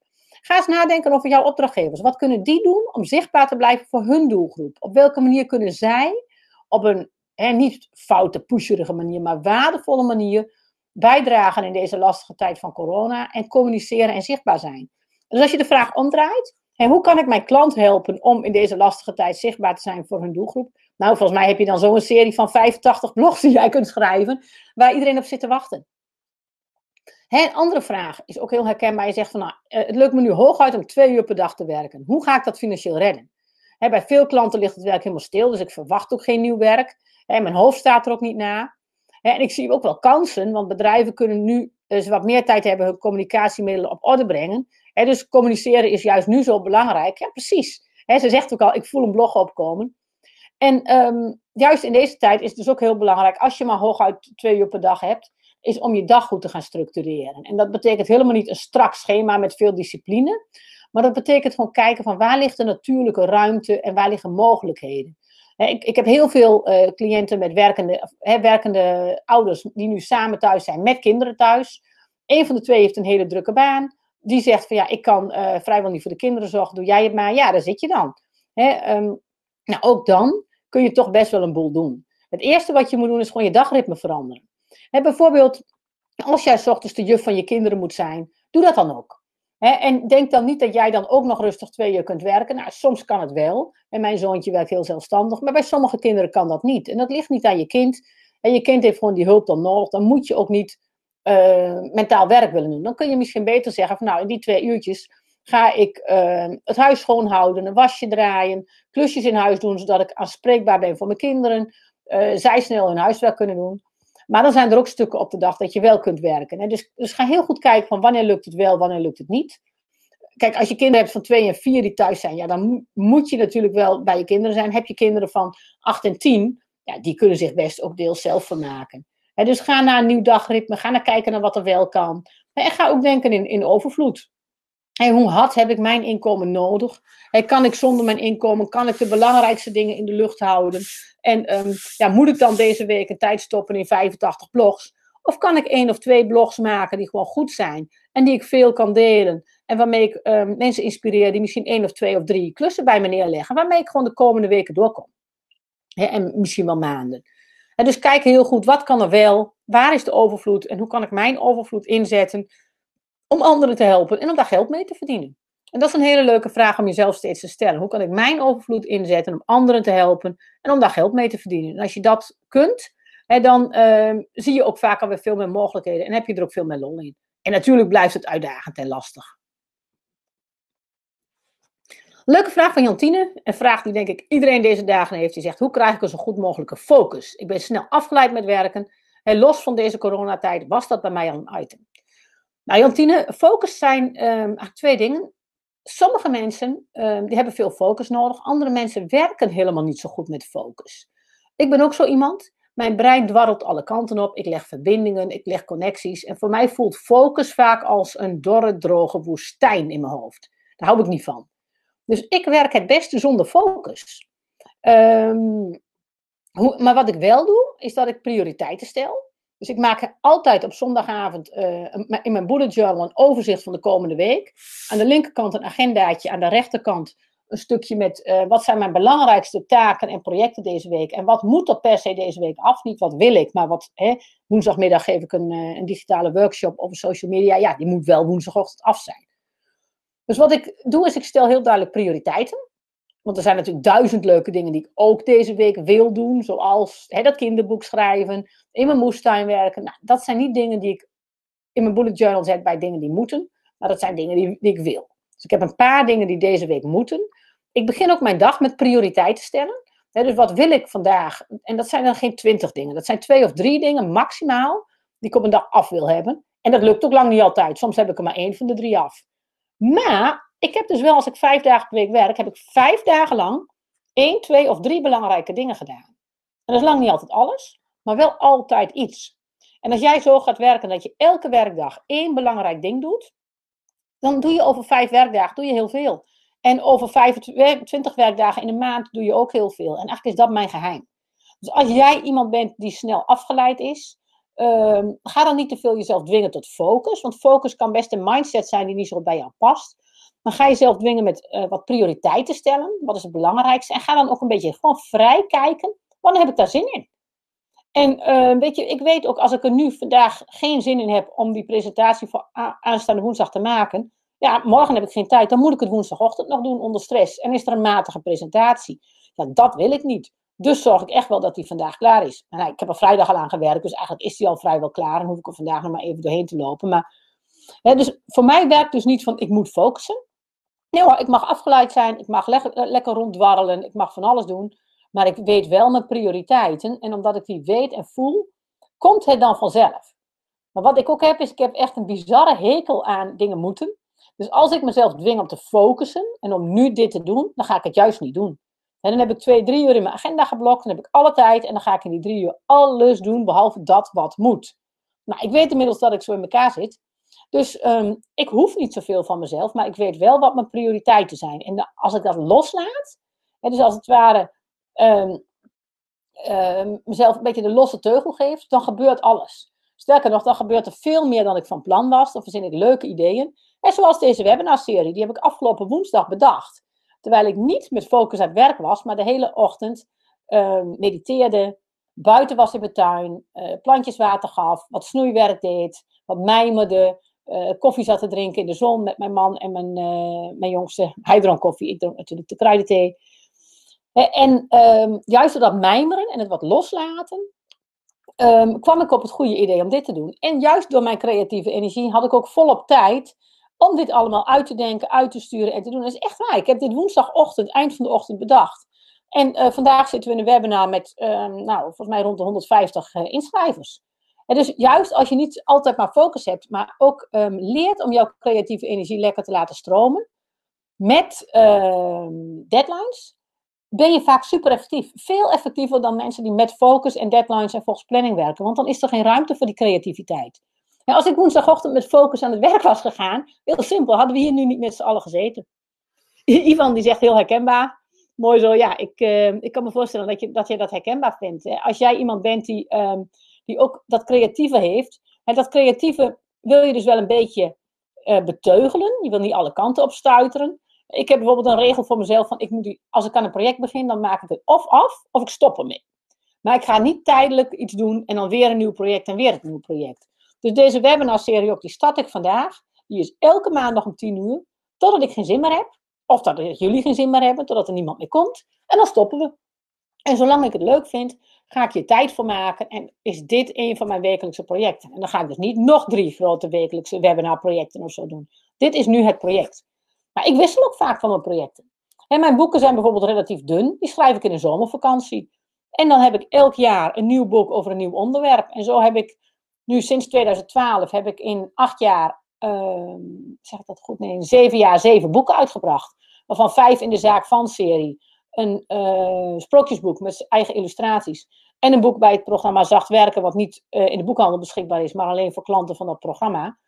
Ga eens nadenken over jouw opdrachtgevers. Wat kunnen die doen om zichtbaar te blijven voor hun doelgroep? Op welke manier kunnen zij op een hè, niet foute, pusherige manier, maar waardevolle manier bijdragen in deze lastige tijd van corona en communiceren en zichtbaar zijn? Dus als je de vraag omdraait, hè, hoe kan ik mijn klant helpen om in deze lastige tijd zichtbaar te zijn voor hun doelgroep? Nou, volgens mij heb je dan zo'n serie van 85 blogs die jij kunt schrijven, waar iedereen op zit te wachten. Een andere vraag is ook heel herkenbaar. Je zegt van, nou, eh, het lukt me nu hooguit om twee uur per dag te werken. Hoe ga ik dat financieel redden? Bij veel klanten ligt het werk helemaal stil, dus ik verwacht ook geen nieuw werk. Hè, mijn hoofd staat er ook niet na. En ik zie ook wel kansen, want bedrijven kunnen nu ze wat meer tijd hebben hun communicatiemiddelen op orde brengen. Dus communiceren is juist nu zo belangrijk. Ja, precies. Ze zegt ook al, ik voel een blog opkomen. En um, juist in deze tijd is het dus ook heel belangrijk, als je maar hooguit twee uur per dag hebt, is om je dag goed te gaan structureren. En dat betekent helemaal niet een strak schema met veel discipline, maar dat betekent gewoon kijken van waar ligt de natuurlijke ruimte en waar liggen mogelijkheden. Ik, ik heb heel veel uh, cliënten met werkende, he, werkende ouders die nu samen thuis zijn met kinderen thuis. Een van de twee heeft een hele drukke baan. Die zegt van ja, ik kan uh, vrijwel niet voor de kinderen zorgen, doe jij het maar. Ja, daar zit je dan. um, nou, ook dan kun je toch best wel een boel doen. Het eerste wat je moet doen is gewoon je dagritme veranderen. He, bijvoorbeeld, als jij s ochtends de juf van je kinderen moet zijn, doe dat dan ook. En denk dan niet dat jij dan ook nog rustig twee uur kunt werken. Nou, soms kan het wel. En mijn zoontje werkt heel zelfstandig. Maar bij sommige kinderen kan dat niet. En dat ligt niet aan je kind. En je kind heeft gewoon die hulp dan nodig. Dan moet je ook niet uh, mentaal werk willen doen. Dan kun je misschien beter zeggen van nou, in die twee uurtjes ga ik uh, het huis schoonhouden, een wasje draaien, klusjes in huis doen, zodat ik aanspreekbaar ben voor mijn kinderen. Uh, zij snel hun huiswerk kunnen doen. Maar dan zijn er ook stukken op de dag dat je wel kunt werken. Dus, dus ga heel goed kijken van wanneer lukt het wel, wanneer lukt het niet. Kijk, als je kinderen hebt van twee en vier die thuis zijn, ja, dan moet je natuurlijk wel bij je kinderen zijn. Heb je kinderen van acht en tien, ja, die kunnen zich best ook deels zelf vermaken. Hè, dus ga naar een nieuw dagritme, ga naar kijken naar wat er wel kan. En ga ook denken in, in overvloed. Hoe hard heb ik mijn inkomen nodig? En kan ik zonder mijn inkomen, kan ik de belangrijkste dingen in de lucht houden? En um, ja, moet ik dan deze week een tijd stoppen in 85 blogs? Of kan ik één of twee blogs maken die gewoon goed zijn en die ik veel kan delen? En waarmee ik um, mensen inspireer die misschien één of twee of drie klussen bij me neerleggen, waarmee ik gewoon de komende weken doorkom. en misschien wel maanden. En dus kijk heel goed, wat kan er wel? Waar is de overvloed? En hoe kan ik mijn overvloed inzetten om anderen te helpen en om daar geld mee te verdienen? En dat is een hele leuke vraag om jezelf steeds te stellen. Hoe kan ik mijn overvloed inzetten om anderen te helpen en om daar geld mee te verdienen? En als je dat kunt, hè, dan uh, zie je ook vaak alweer veel meer mogelijkheden en heb je er ook veel meer lol in. En natuurlijk blijft het uitdagend en lastig. Leuke vraag van Jantine. Een vraag die denk ik iedereen deze dagen heeft. Die zegt, hoe krijg ik een zo goed mogelijke focus? Ik ben snel afgeleid met werken. En los van deze coronatijd was dat bij mij al een item. Nou Jantine, focus zijn um, twee dingen sommige mensen uh, die hebben veel focus nodig. Andere mensen werken helemaal niet zo goed met focus. Ik ben ook zo iemand. Mijn brein dwarrelt alle kanten op. Ik leg verbindingen, ik leg connecties. En voor mij voelt focus vaak als een dorre, droge woestijn in mijn hoofd. Daar hou ik niet van. Dus ik werk het beste zonder focus. Um, hoe, maar wat ik wel doe, is dat ik prioriteiten stel. Dus ik maak altijd op zondagavond uh, in mijn bullet journal een overzicht van de komende week. Aan de linkerkant een agendaatje, aan de rechterkant een stukje met uh, wat zijn mijn belangrijkste taken en projecten deze week. En wat moet er per se deze week af? Niet wat wil ik, maar wat, hè, woensdagmiddag geef ik een, uh, een digitale workshop over social media. Ja, die moet wel woensdagochtend af zijn. Dus wat ik doe is ik stel heel duidelijk prioriteiten. Want er zijn natuurlijk duizend leuke dingen die ik ook deze week wil doen. Zoals hè, dat kinderboek schrijven, in mijn moestuin werken. Nou, dat zijn niet dingen die ik in mijn bullet journal zet bij dingen die moeten. Maar dat zijn dingen die, die ik wil. Dus ik heb een paar dingen die deze week moeten. Ik begin ook mijn dag met prioriteiten stellen. dus wat wil ik vandaag? En dat zijn dan geen twintig dingen. Dat zijn twee of drie dingen maximaal die ik op een dag af wil hebben. En dat lukt ook lang niet altijd. Soms heb ik er maar één van de drie af. Maar ik heb dus wel, als ik vijf dagen per week werk, heb ik vijf dagen lang één, twee of drie belangrijke dingen gedaan. En dat is lang niet altijd alles, maar wel altijd iets. En als jij zo gaat werken dat je elke werkdag één belangrijk ding doet, dan doe je over vijf werkdagen doe je heel veel. En over 25 werkdagen in een maand doe je ook heel veel. En eigenlijk is dat mijn geheim. Dus als jij iemand bent die snel afgeleid is, uh, ga dan niet te veel jezelf dwingen tot focus. Want focus kan best een mindset zijn die niet zo bij jou past. Dan ga je zelf dwingen met uh, wat prioriteiten stellen. Wat is het belangrijkste? En ga dan ook een beetje gewoon vrij kijken. Wanneer heb ik daar zin in? En uh, weet je, ik weet ook als ik er nu vandaag geen zin in heb om die presentatie voor aanstaande woensdag te maken. Ja, morgen heb ik geen tijd. Dan moet ik het woensdagochtend nog doen onder stress. En is er een matige presentatie. Ja, dat wil ik niet. Dus zorg ik echt wel dat die vandaag klaar is. Nou, ik heb er vrijdag al aan gewerkt, dus eigenlijk is die al vrijwel klaar. En hoef ik er vandaag nog maar even doorheen te lopen. Maar, hè, dus voor mij werkt dus niet van ik moet focussen. Nee hoor, ik mag afgeleid zijn, ik mag le lekker ronddwarrelen, ik mag van alles doen. Maar ik weet wel mijn prioriteiten. En omdat ik die weet en voel, komt het dan vanzelf. Maar wat ik ook heb, is ik heb echt een bizarre hekel aan dingen moeten. Dus als ik mezelf dwing om te focussen en om nu dit te doen, dan ga ik het juist niet doen. En dan heb ik twee, drie uur in mijn agenda geblokt. Dan heb ik alle tijd. En dan ga ik in die drie uur alles doen, behalve dat wat moet. Nou, ik weet inmiddels dat ik zo in elkaar zit. Dus um, ik hoef niet zoveel van mezelf. Maar ik weet wel wat mijn prioriteiten zijn. En als ik dat loslaat. Hè, dus als het ware um, um, mezelf een beetje de losse teugel geef. Dan gebeurt alles. Sterker nog, dan gebeurt er veel meer dan ik van plan was. Dan verzin ik leuke ideeën. En zoals deze webinarserie. Die heb ik afgelopen woensdag bedacht. Terwijl ik niet met focus aan het werk was, maar de hele ochtend mediteerde, buiten was in mijn tuin, uh, plantjes water gaf, wat snoeiwerk deed, wat mijmerde, uh, koffie zat te drinken in de zon met mijn man en mijn, uh, mijn jongste. Hij dronk koffie, ik dronk natuurlijk de kruidenthee. En um, juist door dat mijmeren en het wat loslaten, um, kwam ik op het goede idee om dit te doen. En juist door mijn creatieve energie had ik ook volop tijd om dit allemaal uit te denken, uit te sturen en te doen. Dat is echt waar. Ik heb dit woensdagochtend, eind van de ochtend bedacht. En vandaag zitten we in een webinar met, uh, nou, volgens mij rond de 150 uh, inschrijvers. Dus juist als je niet altijd maar focus hebt, maar ook um, leert om jouw creatieve energie lekker te laten stromen, met ehm, deadlines, ben je vaak super effectief. Veel effectiever dan mensen die met focus en deadlines en volgens planning werken. Want dan is er geen ruimte voor die creativiteit. En als ik woensdagochtend met focus aan het werk was gegaan, heel simpel, hadden we hier nu niet met z'n allen gezeten. Ivan die zegt heel herkenbaar. Mooi zo, ja, ik, uh, ik kan me voorstellen dat je, dat je dat herkenbaar vindt. Als jij iemand bent die, die ook dat creatieve heeft, en dat creatieve wil je dus wel een beetje uh, beteugelen. Je wil niet alle kanten op stuiteren. Ik heb bijvoorbeeld een regel voor mezelf van, ik moet als ik aan een project begin, dan maak ik het of af, of ik stop ermee. Maar ik ga niet tijdelijk iets doen en dan weer een nieuw project en weer een nieuw project. Dus deze webinarserie ook, die start ik vandaag. Die is elke maandag om 10 uur. Totdat ik geen zin meer heb. Of dat jullie geen zin meer hebben, totdat er niemand meer komt. En dan stoppen we. En zolang ik het leuk vind, ga ik je tijd voor maken. En is dit een van mijn wekelijkse projecten. En dan ga ik dus niet nog drie grote wekelijkse webinarprojecten of zo doen. Dit is nu het project. Maar ik wissel ook vaak van mijn projecten. En mijn boeken zijn bijvoorbeeld relatief dun. Die schrijf ik in de zomervakantie. En dan heb ik elk jaar een nieuw boek over een nieuw onderwerp. En zo heb ik nu sinds 2012 heb ik in acht jaar, uh, zeg ik dat goed? Nee, in zeven jaar zeven boeken uitgebracht. Waarvan vijf in de zaak van serie. Een uh, sprookjesboek met eigen illustraties. En een boek bij het programma Zacht Werken, wat niet uh, in de boekhandel beschikbaar is, maar alleen voor klanten van dat programma.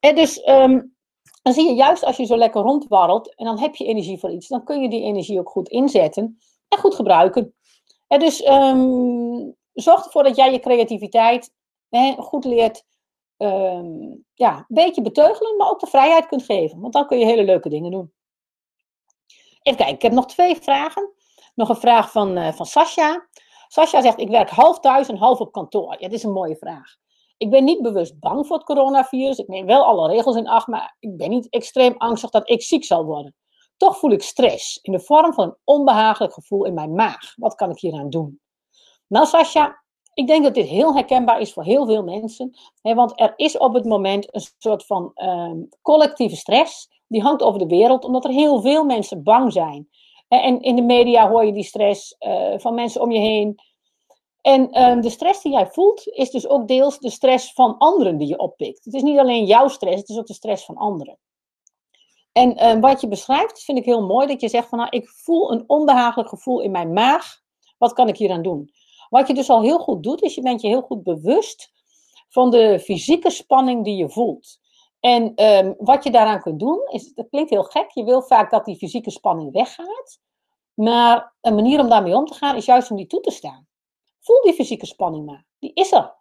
En dus um, dan zie je juist als je zo lekker rondwarrelt en dan heb je energie voor iets, dan kun je die energie ook goed inzetten en goed gebruiken. En dus um, zorg ervoor dat jij je creativiteit hè, goed leert um, ja, een beetje beteugelen, maar ook de vrijheid kunt geven. Want dan kun je hele leuke dingen doen. Even kijken, ik heb nog twee vragen. Nog een vraag van, uh, van Sascha. Sascha zegt, ik werk half thuis en half op kantoor. Ja, dit is een mooie vraag. Ik ben niet bewust bang voor het coronavirus. Ik neem wel alle regels in acht, maar ik ben niet extreem angstig dat ik ziek zal worden. Toch voel ik stress in de vorm van een onbehagelijk gevoel in mijn maag. Wat kan ik hieraan doen? Nou, Sascha, ik denk dat dit heel herkenbaar is voor heel veel mensen. Hè, want er is op het moment een soort van uh, collectieve stress. Die hangt over de wereld, omdat er heel veel mensen bang zijn. En in de media hoor je die stress uh, van mensen om je heen. En um, de stress die jij voelt, is dus ook deels de stress van anderen die je oppikt. Het is niet alleen jouw stress, het is ook de stress van anderen. En um, wat je beschrijft, vind ik heel mooi. Dat je zegt van, nou, ik voel een onbehagelijk gevoel in mijn maag. Wat kan ik hier aan doen? Wat je dus al heel goed doet, is je bent je heel goed bewust van de fysieke spanning die je voelt. En um, wat je daaraan kunt doen, is, dat klinkt heel gek, je wil vaak dat die fysieke spanning weggaat. Maar een manier om daarmee om te gaan, is juist om die toe te staan. Voel die fysieke spanning maar. Die is er.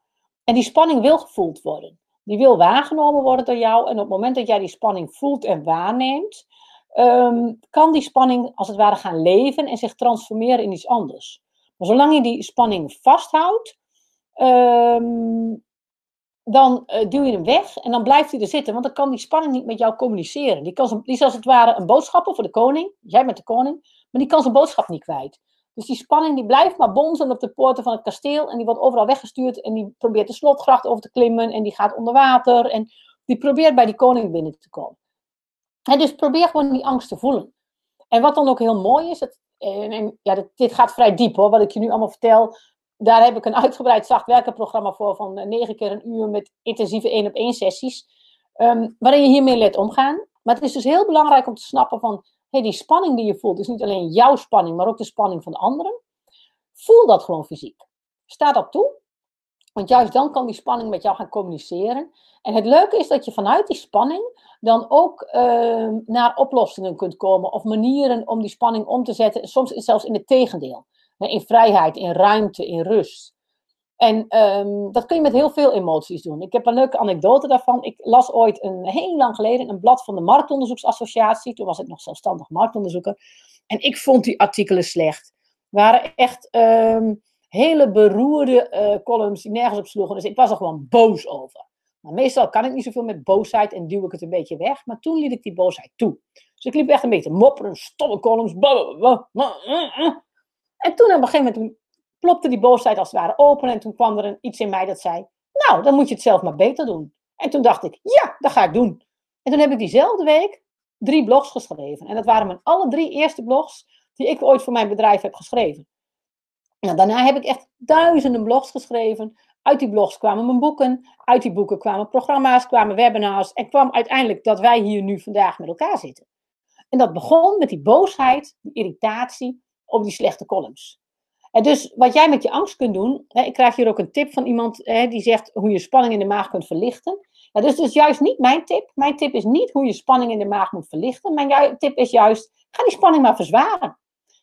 En die spanning wil gevoeld worden. Die wil waargenomen worden door jou. En op het moment dat jij die spanning voelt en waarneemt, ehm, kan die spanning als het ware gaan leven en zich transformeren in iets anders. Maar zolang je die spanning vasthoudt, ehm, dan uh, duw je hem weg en dan blijft hij er zitten. Want dan kan die spanning niet met jou communiceren. Die, kan is als het ware een boodschapper voor de koning. Jij bent de koning. Maar die kan zijn boodschap niet kwijt. Dus die spanning die blijft maar bonzen op de poorten van het kasteel. En die wordt overal weggestuurd. En die probeert de slotgracht over te klimmen. En die gaat onder water. En die probeert bij die koning binnen te komen. En dus probeer gewoon die angst te voelen. En wat dan ook heel mooi is. Het, en, ja, dit, dit, gaat vrij diep hoor. Wat ik je nu allemaal vertel. Daar heb ik een uitgebreid zacht werkenprogramma voor. Van eh, negen keer een uur met intensieve één op één sessies. Um, waarin je hiermee let omgaan. Maar het is dus heel belangrijk om te snappen van hey, die spanning die je voelt is niet alleen jouw spanning, maar ook de spanning van de anderen. Voel dat gewoon fysiek. Sta dat toe. Want juist dan kan die spanning met jou gaan communiceren. En het leuke is dat je vanuit die spanning dan ook uh, naar oplossingen kunt komen. Of manieren om die spanning om te zetten. Soms zelfs in het tegendeel. In vrijheid, in ruimte, in rust. En um, dat kun je met heel veel emoties doen. Ik heb een leuke anekdote daarvan. Ik las ooit een heel lang geleden een blad van de Marktonderzoeksassociatie. Toen was ik nog zelfstandig marktonderzoeker. En ik vond die artikelen slecht. waren echt um, hele beroerde uh, columns die nergens op sloegen. Dus ik was er gewoon boos over. Maar meestal kan ik niet zoveel met boosheid en duw ik het een beetje weg. Maar toen liet ik die boosheid toe. Dus ik liep echt een beetje mopperen, stomme columns. En toen op een gegeven moment plopte die boosheid als het ware open. En toen kwam er een, iets in mij dat zei: Nou, dan moet je het zelf maar beter doen. En toen dacht ik: Ja, dat ga ik doen. En toen heb ik diezelfde week drie blogs geschreven. En dat waren mijn alle drie eerste blogs die ik ooit voor mijn bedrijf heb geschreven. Nou, daarna heb ik echt duizenden blogs geschreven. Uit die blogs kwamen mijn boeken. Uit die boeken kwamen programma's, kwamen webinars. En kwam uiteindelijk dat wij hier nu vandaag met elkaar zitten. En dat begon met die boosheid, die irritatie op die slechte columns. En dus wat jij met je angst kunt doen, hè, ik krijg hier ook een tip van iemand hè, die zegt hoe je spanning in de maag kunt verlichten. Ja, dus dat is juist niet mijn tip. Mijn tip is niet hoe je spanning in de maag moet verlichten. Mijn tip is juist, ga die spanning maar verzwaren.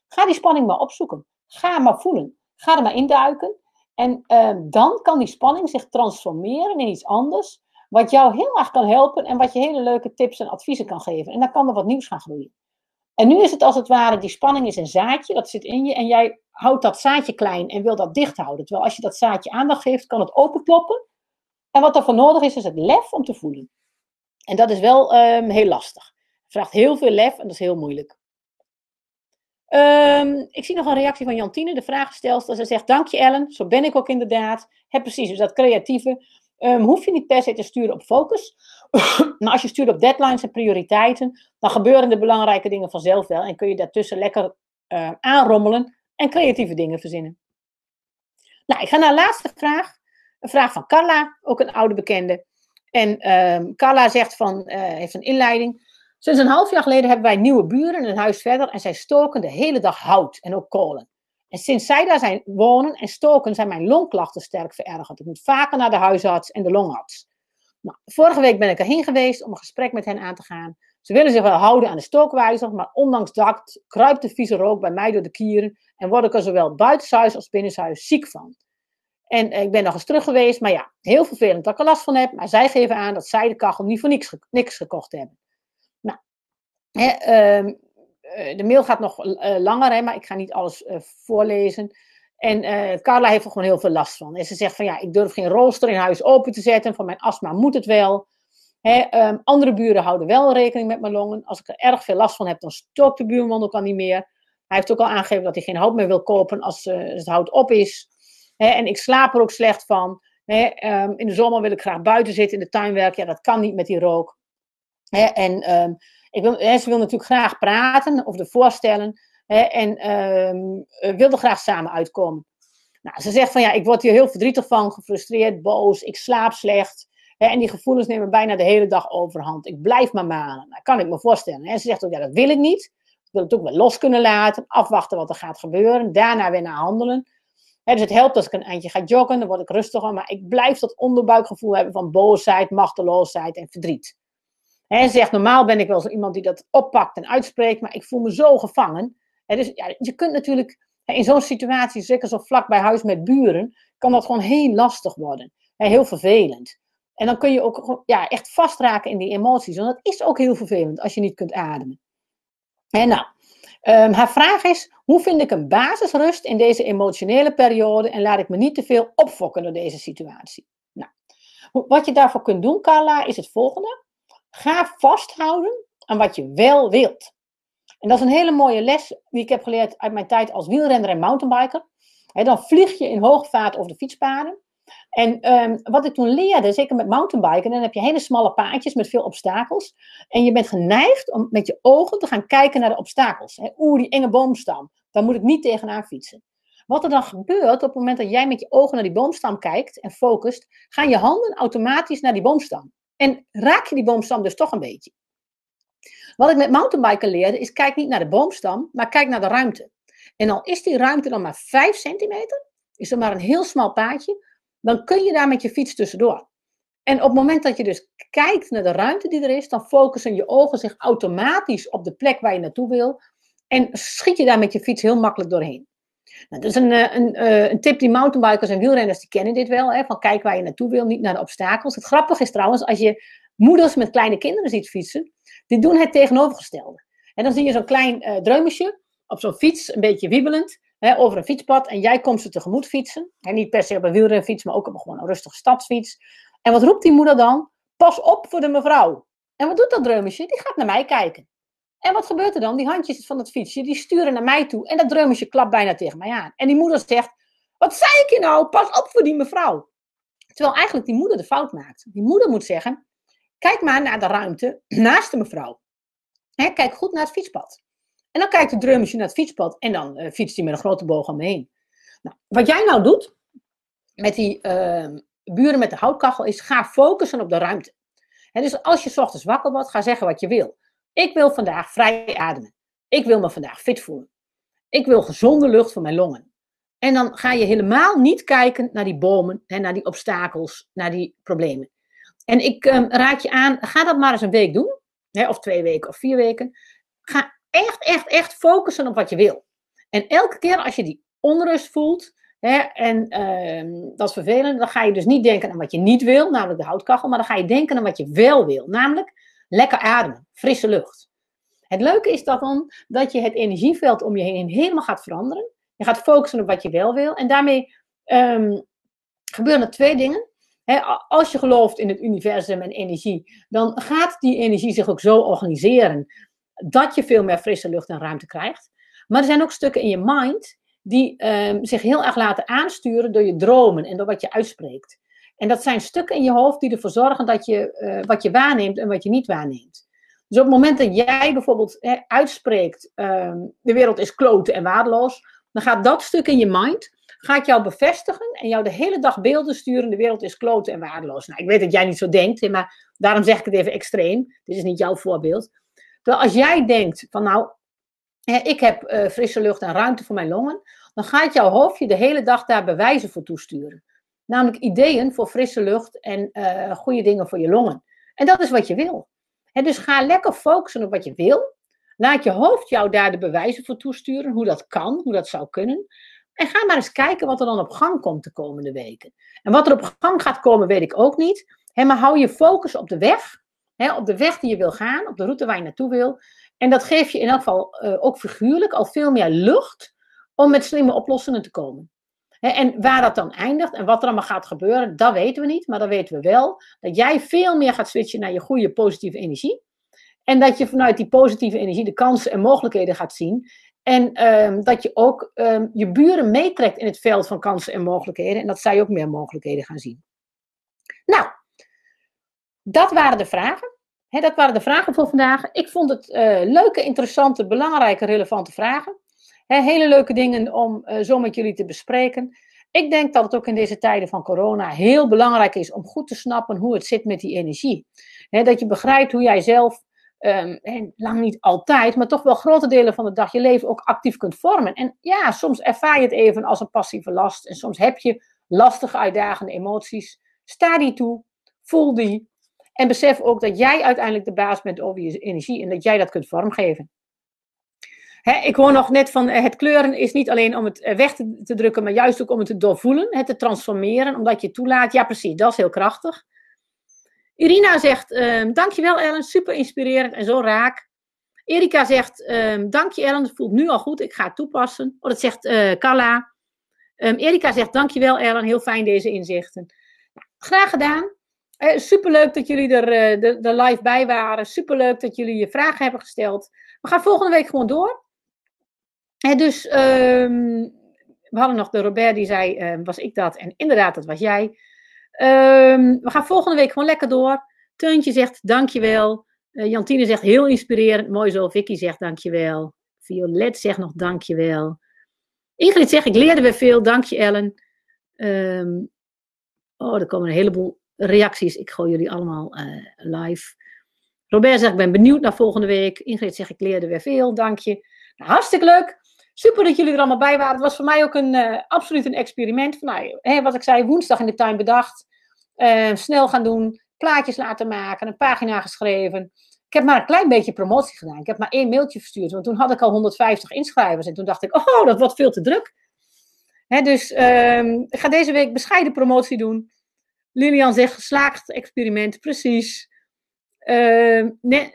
Ga die spanning maar opzoeken. Ga maar voelen. Ga er maar induiken. En uh, dan kan die spanning zich transformeren in iets anders, wat jou heel erg kan helpen en wat je hele leuke tips en adviezen kan geven. En dan kan er wat nieuws gaan groeien. En nu is het als het ware, die spanning is een zaadje, dat zit in je. En jij houdt dat zaadje klein en wil dat dicht houden. Terwijl als je dat zaadje aandacht geeft, kan het openkloppen. En wat er voor nodig is, is het lef om te voelen. En dat is wel um, heel lastig. Het vraagt heel veel lef en dat is heel moeilijk. Um, ik zie nog een reactie van Jantine, de vraagstelster. Ze zegt, dank je Ellen, zo ben ik ook inderdaad. Heb precies, dus dat creatieve. Um, hoef je niet per se te sturen op focus. maar als je stuurt op deadlines en prioriteiten, dan gebeuren de belangrijke dingen vanzelf wel. En kun je daartussen lekker uh, aanrommelen en creatieve dingen verzinnen. Nou, ik ga naar de laatste vraag. Een vraag van Carla, ook een oude bekende. En um, Carla zegt van, uh, heeft een inleiding. Sinds een half jaar geleden hebben wij nieuwe buren een huis verder en zij stoken de hele dag hout en ook kolen. En sinds zij daar zijn wonen en stoken, zijn mijn longklachten sterk verergerd. Ik moet vaker naar de huisarts en de longarts. Nou, vorige week ben ik erheen geweest om een gesprek met hen aan te gaan. Ze willen zich wel houden aan de stookwijzer, maar ondanks dat kruipt de vieze rook bij mij door de kieren en word ik er zowel buitenshuis als binnenshuis ziek van. En ik ben nog eens terug geweest, maar ja, heel vervelend dat ik er last van heb. Maar zij geven aan dat zij de kachel niet voor niks, gekocht hebben. Nou, hè, uh, de mail gaat nog uh, langer, hè, maar ik ga niet alles uh, voorlezen. En Carla heeft er gewoon heel veel last van. En ze zegt van ja, ik durf geen rooster in huis open te zetten. Van mijn astma moet het wel. Hè, um, andere buren houden wel rekening met mijn longen. Als ik er erg veel last van heb, dan stookt de buurman ook al niet meer. Hij heeft ook al aangegeven dat hij geen hout meer wil kopen als het hout op is. Hè, en ik slaap er ook slecht van. Hè, um, in de zomer wil ik graag buiten zitten in de tuin werken. Ja, dat kan niet met die rook. En um, ik wil, ze wil natuurlijk graag praten of de voorstellen. Hè, en um, wilde graag samen uitkomen. Nou, ze zegt van ja, ik word hier heel verdrietig van, gefrustreerd, boos, ik slaap slecht. Hè, en die gevoelens nemen bijna de hele dag overhand. Ik blijf maar malen. Nou, kan ik me voorstellen. En ze zegt ook, ja, dat wil ik niet. Ik wil het ook wel los kunnen laten, afwachten wat er gaat gebeuren, daarna weer naar handelen. Hè, dus het helpt als ik een eindje ga joggen, dan word ik rustiger, maar ik blijf dat onderbuikgevoel hebben van boosheid, machteloosheid en verdriet. Ze zegt, normaal ben ik wel zo iemand die dat oppakt en uitspreekt, maar ik voel me zo gevangen dus ja, je kunt natuurlijk in zo'n situatie, zeker zo vlak bij huis met buren, kan dat gewoon heel lastig worden. heel vervelend. En dan kun je ook ja, echt vastraken in die emoties. Want dat is ook heel vervelend als je niet kunt ademen. En nou, um, haar vraag is: hoe vind ik een basisrust in deze emotionele periode en laat ik me niet te veel opfokken door deze situatie? Nou, wat je daarvoor kunt doen, Carla, is het volgende. Ga vasthouden aan wat je wel wilt. En dat is een hele mooie les die ik heb geleerd uit mijn tijd als wielrenner en mountainbiker. dan vlieg je in hoogvaart over de fietspaden. En ehm, wat ik toen leerde, zeker met mountainbiken, dan heb je hele smalle paadjes met veel obstakels. En je bent geneigd om met je ogen te gaan kijken naar de obstakels. Oeh, die enge boomstam, daar moet ik niet tegenaan fietsen. Wat er dan gebeurt op het moment dat jij met je ogen naar die boomstam kijkt en focust, gaan je handen automatisch naar die boomstam. En raak je die boomstam dus toch een beetje. Wat ik met mountainbiken leerde, is kijk niet naar de boomstam, maar kijk naar de ruimte. En al is die ruimte dan maar 5 centimeter, is er maar een heel smal paadje, dan kun je daar met je fiets tussendoor. En op het moment dat je dus kijkt naar de ruimte die er is, dan focussen je ogen zich automatisch op de plek waar je naartoe wil. En schiet je daar met je fiets heel makkelijk doorheen. Nou, dat is een, eh, een, eh, een, tip die mountainbikers en wielrenners die kennen dit wel. Hè, van kijk waar je naartoe wil, niet naar de obstakels. Het grappige is trouwens, als je moeders met kleine kinderen ziet fietsen, die doen het tegenovergestelde. En dan zie je zo'n klein uh, dreumesje op zo'n fiets, een beetje wiebelend, hè, over een fietspad. En jij komt ze tegemoet fietsen. En niet per se op een wielrenfiets, maar ook op een, gewoon rustige stadsfiets. En wat roept die moeder dan? Pas op voor de mevrouw. En wat doet dat dreumesje? Die gaat naar mij kijken. En wat gebeurt er dan? Die handjes van het fietsje, die sturen naar mij toe. En dat dreumesje klapt bijna tegen mij aan. En die moeder zegt, wat zei ik je nou? Pas op voor die mevrouw. Terwijl eigenlijk die moeder de fout maakt. Die moeder moet zeggen, Kijk maar naar de ruimte naast de mevrouw. kijk goed naar het fietspad. En dan kijkt de drummertje naar het fietspad en dan uh, fietst hij met een grote boog omheen. Nou, wat jij nou doet met die uh, buren met de houtkachel is ga focussen op de ruimte. dus als je ochtends wakker wordt, ga zeggen wat je wil. Ik wil vandaag vrij ademen. Ik wil me vandaag fit voelen. Ik wil gezonde lucht voor mijn longen. En dan ga je helemaal niet kijken naar die bomen en naar die obstakels, naar die problemen. En ik um, raad je aan, ga dat maar eens een week doen. Hè, of twee weken of vier weken. Ga echt, echt, echt focussen op wat je wil. En elke keer als je die onrust voelt, hè, en uh, dat is vervelend, dan ga je dus niet denken aan wat je niet wil, namelijk de houtkachel, maar dan ga je denken aan wat je wel wil, namelijk lekker ademen, frisse lucht. Het leuke is dat dan dat je het energieveld om je heen helemaal gaat veranderen. Je gaat focussen op wat je wel wil. En daarmee um, gebeuren er twee dingen als je gelooft in het universum en energie, dan gaat die energie zich ook zo organiseren dat je veel meer frisse lucht en ruimte krijgt. Maar er zijn ook stukken in je mind die ehm, zich heel erg laten aansturen door je dromen en door wat je uitspreekt. En dat zijn stukken in je hoofd die ervoor zorgen dat je uh, wat je waarneemt en wat je niet waarneemt. Dus op het moment dat jij bijvoorbeeld uitspreekt, ehm, de wereld is kloten en waardeloos, dan gaat dat stuk in je mind ga ik jou bevestigen en jou de hele dag beelden sturen. De wereld is kloten en waardeloos. Nou, ik weet dat jij niet zo denkt, maar daarom zeg ik het even extreem. Dit is niet jouw voorbeeld. Terwijl als jij denkt van nou, ik heb uh, frisse lucht en ruimte voor mijn longen, dan gaat jouw hoofdje de hele dag daar bewijzen voor toesturen. Namelijk ideeën voor frisse lucht en uh, goede dingen voor je longen. En dat is wat je wil. Dus ga lekker focussen op wat je wil. Laat je hoofd jou daar de bewijzen voor toesturen, hoe dat kan, hoe dat zou kunnen. En ga maar eens kijken wat er dan op gang komt de komende weken. En wat er op gang gaat komen, weet ik ook niet. maar hou je focus op de weg. op de weg die je wil gaan, op de route waar je naartoe wil. En dat geeft je in elk geval uh, ook figuurlijk al veel meer lucht om met slimme oplossingen te komen. En waar dat dan eindigt en wat er allemaal gaat gebeuren, dat weten we niet. Maar dan weten we wel dat jij veel meer gaat switchen naar je goede positieve energie. En dat je vanuit die positieve energie de kansen en mogelijkheden gaat zien. En ehm, dat je ook ehm, je buren meetrekt in het veld van kansen en mogelijkheden. En dat zij ook meer mogelijkheden gaan zien. Nou, dat waren de vragen. dat waren de vragen voor vandaag. Ik vond het uh, leuke, interessante, belangrijke, relevante vragen. Hele leuke dingen om uh, zo met jullie te bespreken. Ik denk dat het ook in deze tijden van corona heel belangrijk is om goed te snappen hoe het zit met die energie. dat je begrijpt hoe jij zelf um, lang niet altijd, maar toch wel grote delen van de dag je leven ook actief kunt vormen. En ja, soms ervaar je het even als een passieve last. En soms heb je lastige, uitdagende emoties. Sta die toe, voel die. En besef ook dat jij uiteindelijk de baas bent over je energie en dat jij dat kunt vormgeven. Ik hoor nog net van eh, het kleuren is niet alleen om het eh, weg te, drukken, maar juist ook om het te doorvoelen, het te transformeren, omdat je toelaat. Ja, precies, dat is heel krachtig. Irina zegt, uh, dankjewel Ellen, super inspirerend en zo raak. Erika zegt, um, dank Ellen, het voelt nu al goed, ik ga het toepassen. Oh, dat zegt uh, Carla. Um, Erika zegt, dankjewel Ellen, heel fijn deze inzichten. Graag gedaan. Uh, superleuk dat jullie er, de, de live bij waren. Superleuk dat jullie je vragen hebben gesteld. We gaan volgende week gewoon door. Dus, um, we hadden nog de Robert die zei, was ik dat? En inderdaad, dat was jij. we gaan volgende week gewoon lekker door. Teuntje zegt, dankjewel. Uh, Jantine zegt heel inspirerend, mooi zo. Vicky zegt dankjewel. Violet zegt nog dankjewel. Ingrid zegt ik leerde weer veel, dank je Ellen. Oh, er komen een heleboel reacties. Ik gooi jullie allemaal uh, live. Robert zegt ik ben benieuwd naar volgende week. Ingrid zegt ik leerde weer veel, dank je. Nou, hartstikke leuk. Super dat jullie er allemaal bij waren. Het was voor mij ook een, uh, absoluut een experiment. Van, nou, hè, wat ik zei, woensdag in de tuin bedacht. snel gaan doen plaatjes laten maken, een pagina geschreven. Ik heb maar een klein beetje promotie gedaan. Ik heb maar één mailtje verstuurd, want toen had ik al 150 inschrijvers. En toen dacht ik, oh, dat wordt veel te druk. dus um, ik ga deze week bescheiden promotie doen. Lilian zegt, geslaagd experiment, precies. Uh,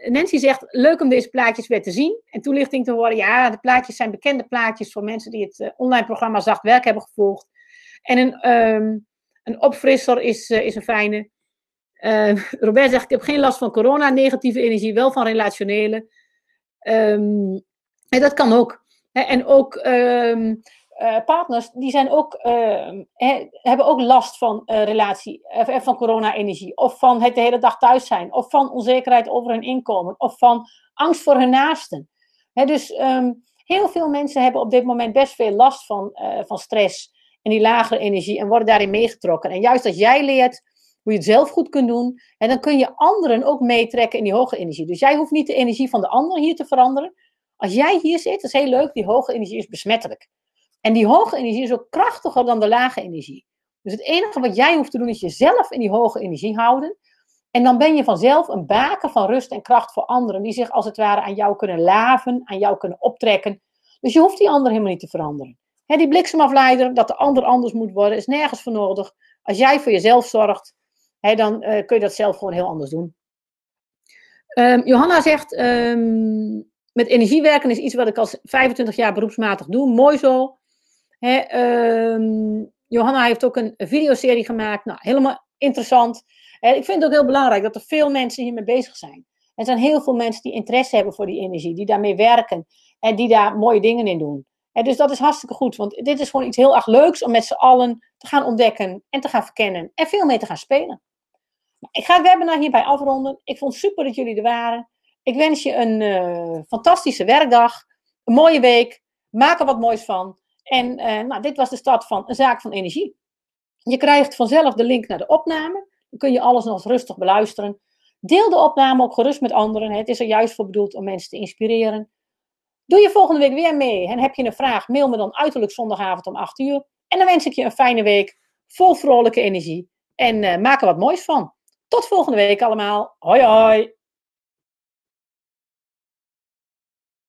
Nancy zegt, leuk om deze plaatjes weer te zien. En toelichting te horen, ja, de plaatjes zijn bekende plaatjes voor mensen die het uh, online programma Zacht Werk hebben gevolgd. En een, um, een opfrisser is, uh, is een fijne. Uh, Robert zegt, ik heb geen last van corona, negatieve energie, wel van relationele. Um, en dat kan ook. en ook uh, partners, die zijn ook, he, hebben ook last van uh, relatie, van corona-energie. Of van het de hele dag thuis zijn. Of van onzekerheid over hun inkomen. Of van angst voor hun naasten. Dus um, heel veel mensen hebben op dit moment best veel last van, van stress. En die lagere energie. En worden daarin meegetrokken. En juist als jij leert hoe je het zelf goed kunt doen. En dan kun je anderen ook meetrekken in die hoge energie. Dus jij hoeft niet de energie van de ander hier te veranderen. Als jij hier zit, is heel leuk, die hoge energie is besmettelijk. En die hoge energie is ook krachtiger dan de lage energie. Dus het enige wat jij hoeft te doen is jezelf in die hoge energie houden. En dan ben je vanzelf een baken van rust en kracht voor anderen, die zich als het ware aan jou kunnen laven, aan jou kunnen optrekken. Dus je hoeft die ander helemaal niet te veranderen. die bliksemafleider, dat de ander anders moet worden, is nergens voor nodig. Als jij voor jezelf zorgt, dan uh, kun je dat zelf gewoon heel anders doen. Um, Johanna zegt, um, met energie werken is iets wat ik al 25 jaar beroepsmatig doe. Mooi zo. Um, Johanna heeft ook een videoserie gemaakt. Nou, helemaal interessant. ik vind het ook heel belangrijk dat er veel mensen hiermee bezig zijn. Er zijn heel veel mensen die interesse hebben voor die energie, die daarmee werken en die daar mooie dingen in doen. En dus dat is hartstikke goed, want dit is gewoon iets heel erg leuks om met z'n allen te gaan ontdekken en te gaan verkennen en veel mee te gaan spelen. Ik ga het webinar hierbij afronden. Ik vond het super dat jullie er waren. Ik wens je een uh, fantastische werkdag, een mooie week. Maak er wat moois van. En uh, nou, dit was de start van een zaak van energie. Je krijgt vanzelf de link naar de opname. Dan kun je alles nog rustig beluisteren. Deel de opname ook gerust met anderen. Het is er juist voor bedoeld om mensen te inspireren. Doe je volgende week weer mee en heb je een vraag, mail me dan uiterlijk zondagavond om 8 uur. En dan wens ik je een fijne week, vol vrolijke energie. En uh, maak er wat moois van. Tot volgende week allemaal. Hoi hoi.